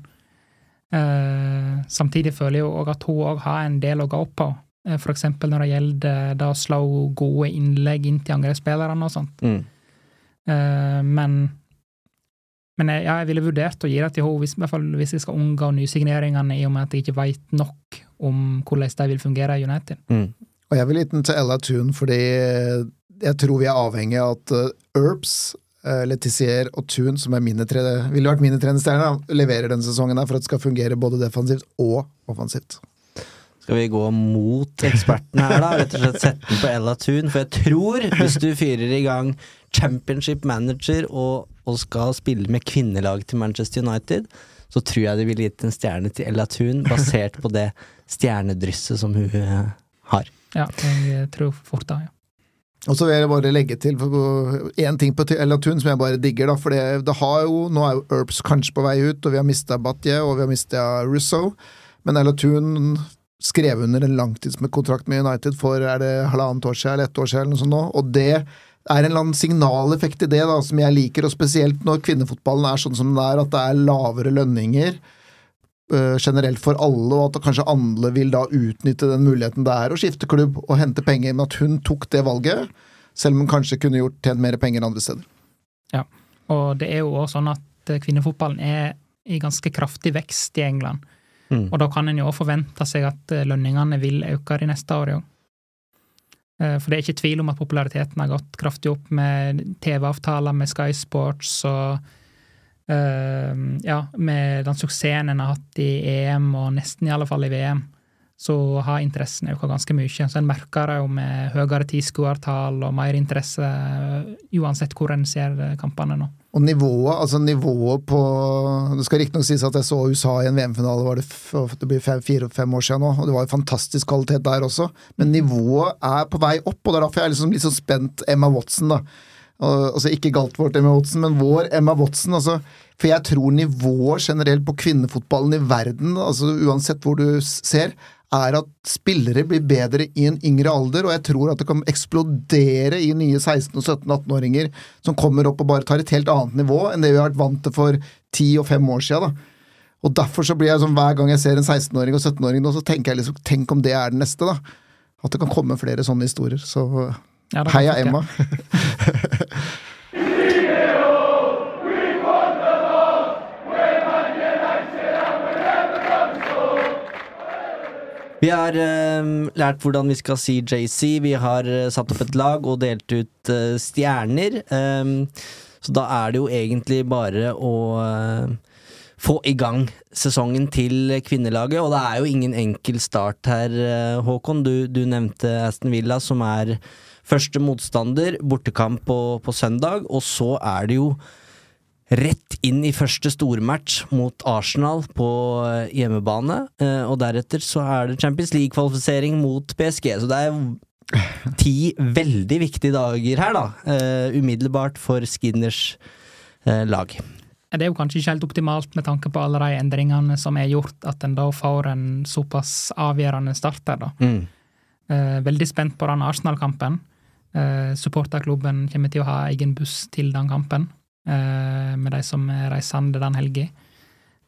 Eh, samtidig føler jeg jo at hun òg har en del å gå opp på. Eh, for eksempel når det gjelder det å slå gode innlegg inn til angrepsspillerne og sånt. Mm. Eh, men men jeg, ja, jeg ville vurdert å gi det til henne, hvis, i hvert fall hvis jeg skal unngå nysigneringene, i og med at jeg ikke veit nok om hvordan de vil fungere i United. Mm. Og jeg vil gi den til Ella Thun, fordi jeg tror vi er avhengig av at Erbs, uh, Letizier og Thun, som er mine tre, ville vært mine trenerstjerner, leverer denne sesongen her for at det skal fungere både defensivt og offensivt. skal vi gå mot ekspertene her, da? Rett og slett sette den på Ella Thun. For jeg tror, hvis du fyrer i gang championship manager og, og skal spille med kvinnelag til Manchester United, så tror jeg det ville gitt en stjerne til Ella Thun, basert på det stjernedrysset som hun eh, har. Ja, jeg tror fort da, ja. Og så vil jeg bare legge til én ting på Ella Thun som jeg bare digger. da, for det, det har jo, Nå er jo Earps kanskje på vei ut, og vi har mista Batje og vi har mista Russo. Men Ella Thun skrev under en langtidskontrakt med United for er det halvannet år siden eller ett år siden, eller noe sånt nå, og det er en eller annen signaleffekt i det da, som jeg liker, og spesielt når kvinnefotballen er sånn som den er, at det er lavere lønninger uh, generelt for alle, og at kanskje alle vil da utnytte den muligheten det er å skifte klubb og hente penger, men at hun tok det valget, selv om hun kanskje kunne gjort tjent mer penger andre steder. Ja, og det er jo også sånn at eh, kvinnefotballen er i ganske kraftig vekst i England. Mm. Og da kan en jo òg forvente seg at eh, lønningene vil øke de neste årene òg. Eh, for det er ikke tvil om at populariteten har gått kraftig opp med TV-avtaler med Sky Sports og uh, ja, med den suksessen en har hatt i EM, og nesten i alle fall i VM så har interessen økt ganske mye. Så en merker det jo med høyere tilskuertall og mer interesse uansett hvor en ser kampene nå. Og nivået, altså nivået på Det skal riktignok sies at jeg så USA i en VM-finale var det, det blir fire-fem år siden nå, og det var jo fantastisk kvalitet der også, men nivået er på vei opp, og det er derfor jeg er liksom litt sånn spent Emma Watson, da. Altså ikke Galtvort Emma Watson, men vår Emma Watson. altså For jeg tror nivået generelt på kvinnefotballen i verden, altså uansett hvor du ser, er at spillere blir bedre i en yngre alder, og jeg tror at det kan eksplodere i nye 16- og 17-18-åringer som kommer opp og bare tar et helt annet nivå enn det vi har vært vant til for 10 og 5 år siden. Da. Og derfor så blir jeg sånn, Hver gang jeg ser en 16-åring og 17-åring, så tenker jeg liksom Tenk om det er den neste, da. At det kan komme flere sånne historier. Så ja, heia Emma. Vi har uh, lært hvordan vi skal si JC. Vi har uh, satt opp et lag og delt ut uh, stjerner. Um, så da er det jo egentlig bare å få i gang sesongen til kvinnelaget. Og det er jo ingen enkel start her, Håkon. Du, du nevnte Aston Villa, som er første motstander. Bortekamp på, på søndag. Og så er det jo rett inn i første stormatch mot Arsenal på eh, hjemmebane. Eh, og deretter så er det Champions League-kvalifisering mot PSG. Så det er ti veldig viktige dager her, da. Uh, umiddelbart for Skinners lag. Det er jo kanskje ikke helt optimalt med tanke på alle de endringene som er gjort, at en da får en såpass avgjørende start der, da. Mm. Veldig spent på den Arsenal-kampen. supporterklubben kommer til å ha egen buss til den kampen. Eh, med de som er reisende den helga.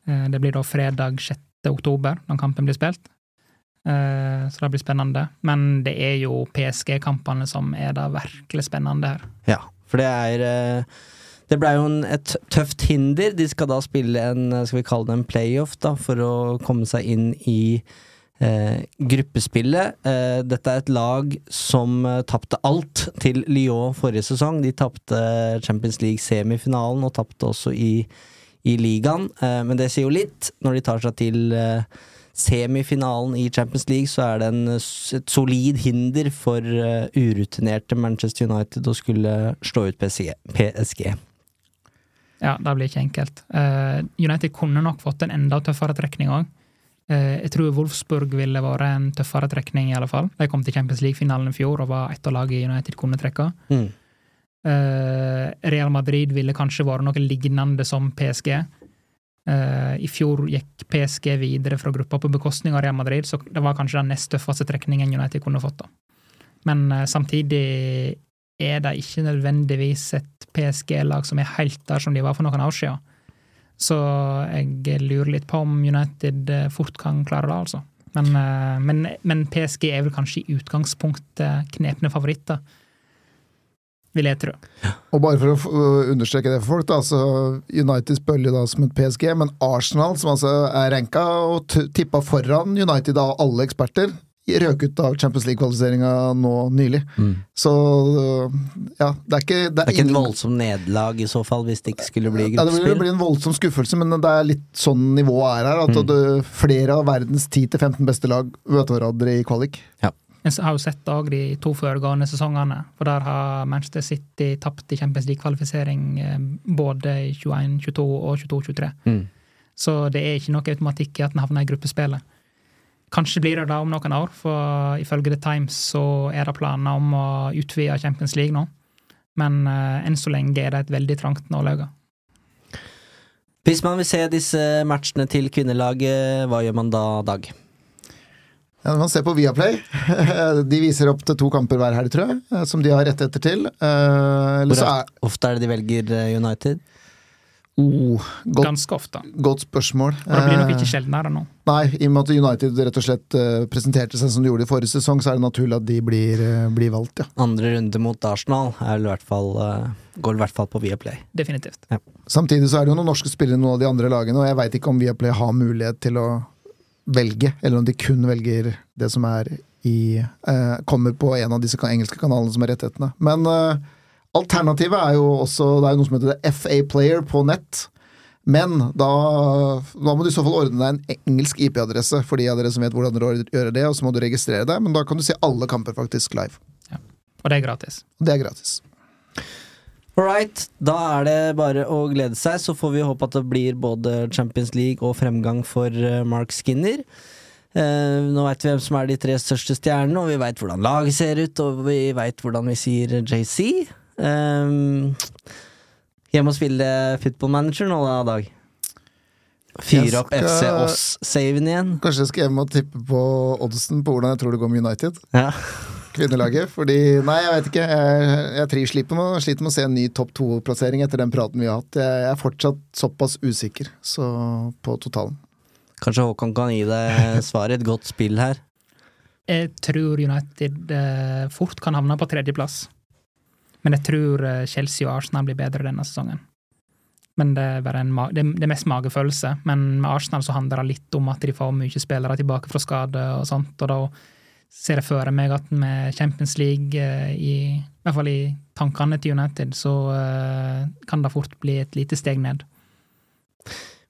Eh, det blir da fredag 6. oktober, når kampen blir spilt. Eh, så det blir spennende. Men det er jo PSG-kampene som er det virkelig spennende her. Ja, for det er det ble jo en, et tøft hinder. De skal da spille en skal vi kalle det en playoff da, for å komme seg inn i Eh, gruppespillet. Eh, dette er et lag som eh, tapte alt til Lyon forrige sesong. De tapte Champions League-semifinalen og tapte også i, i ligaen. Eh, men det sier jo litt. Når de tar seg til eh, semifinalen i Champions League, så er det en, et solid hinder for uh, urutinerte Manchester United å skulle slå ut PSG. Ja, det blir ikke enkelt. United kunne nok fått en enda tøffere trekning òg. Eh, jeg tror Wolfsburg ville vært en tøffere trekning, i alle fall. De kom til Champions League-finalen i fjor og var ett av lagene United kunne trekke. Mm. Eh, Real Madrid ville kanskje vært noe lignende som PSG. Eh, I fjor gikk PSG videre fra gruppa på bekostning av Real Madrid, så det var kanskje den nest tøffeste trekningen United kunne fått. da. Men samtidig er det ikke nødvendigvis et PSG-lag som er helt der som de var for noen år siden. Så jeg lurer litt på om United eh, fort kan klare det, altså. Men, eh, men, men PSG er vel kanskje i utgangspunktet knepne favoritter. Vil jeg tro. Og bare for å understreke det for folk, da, så United spiller da som et PSG, men Arsenal, som altså er ranka og tippa foran United av alle eksperter, røk ut av Champions League-kvalifiseringa nå nylig. Så ja, det er ikke Det er ikke et voldsom voldsomt nederlag i så fall, hvis det ikke skulle bli gruppespill? ja, det vil bli en voldsom skuffelse, men det er litt sånn nivået er her. At Mm. det, flere av verdens 10-15 beste lag møter hverandre i kvalik. Jeg har jo sett òg de to foregående sesongene, for der har Manchester City tapt i Champions League-kvalifisering eh, både i 21-22 og 22-23. Mm. Så det er ikke noe automatikk i at den havner i gruppespillet. Kanskje blir det da om noen år, for ifølge The Times så er det planer om å utvide Champions League nå. Men uh, enn så lenge er det et veldig trangt nålauge. Hvis man vil se disse matchene til kvinnelaget, hva gjør man da, Dag? Ja, man ser på Viaplay. De viser opp til to kamper hver helg, tror jeg, eh, som de har rettigheter til. Eh, Eller Hvor så er ofte er det de velger United? United? Oh, godt, Ganske ofte. godt spørsmål. Og det blir nok Eh, ikke sjeldnere nå. Nei, i og med at United rett og slett eh, presenterte seg som de gjorde i forrige sesong, så er det naturlig at de blir, eh, blir valgt, ja. Andre runde mot Arsenal er i hvert fall, eh, går i hvert fall på Viaplay. Definitivt. Samtidig så er det jo noen norske spillere i noen av de andre lagene, og jeg veit ikke om Viaplay har mulighet til å velge, eller om de kun velger det som er i eh, Kommer på en av disse engelske kanalene som er rettighetene. Men eh, alternativet er jo også Det er jo noe som heter FA Player på nett. Men da, da må du i så fall ordne deg en engelsk IP-adresse for de av dere som vet hvordan dere gjør det, og så må du registrere deg, men da kan du se alle kamper faktisk live. Og det er gratis. Det er gratis. All right, da er det bare å glede seg, så får vi håpe at det blir både Champions League og fremgang for eh, Mark Skinner. Eh, nå veit vi hvem som er de tre største stjernene, og vi veit hvordan laget ser ut, og vi veit hvordan vi sier JC. Um, hjem og spille football manager nå da, Dag. Fyre opp FC Oss-saven igjen. Kanskje jeg skal hjem og tippe på oddsen på hvordan jeg tror det går med United. Ja. kvinnelaget. Fordi Nei, jeg vet ikke. Jeg, jeg tri- sliter, med, sliter med å se en ny topp to-plassering etter den praten vi har hatt. Jeg, jeg er fortsatt såpass usikker så, på totalen. Kanskje Håkon kan gi deg svaret. Et godt spill her. Jeg tror United eh, fort kan havne på tredjeplass. Men jeg tror eh, Chelsea og Arsenal blir bedre denne sesongen. Men det er, bare en det, er mest magefølelse. Men med Arsenal så handler det litt om at de får mye spillere tilbake fra skade og sånt, og da ser jeg for meg at med Champions League, eh, i, i hvert fall i tankene til United, så eh, kan det fort bli et lite steg ned.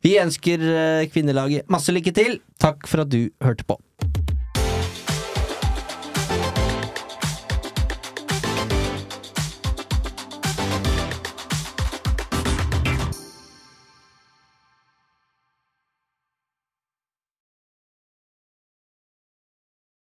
Vi ønsker kvinnelaget masse lykke til. Takk for at du hørte på.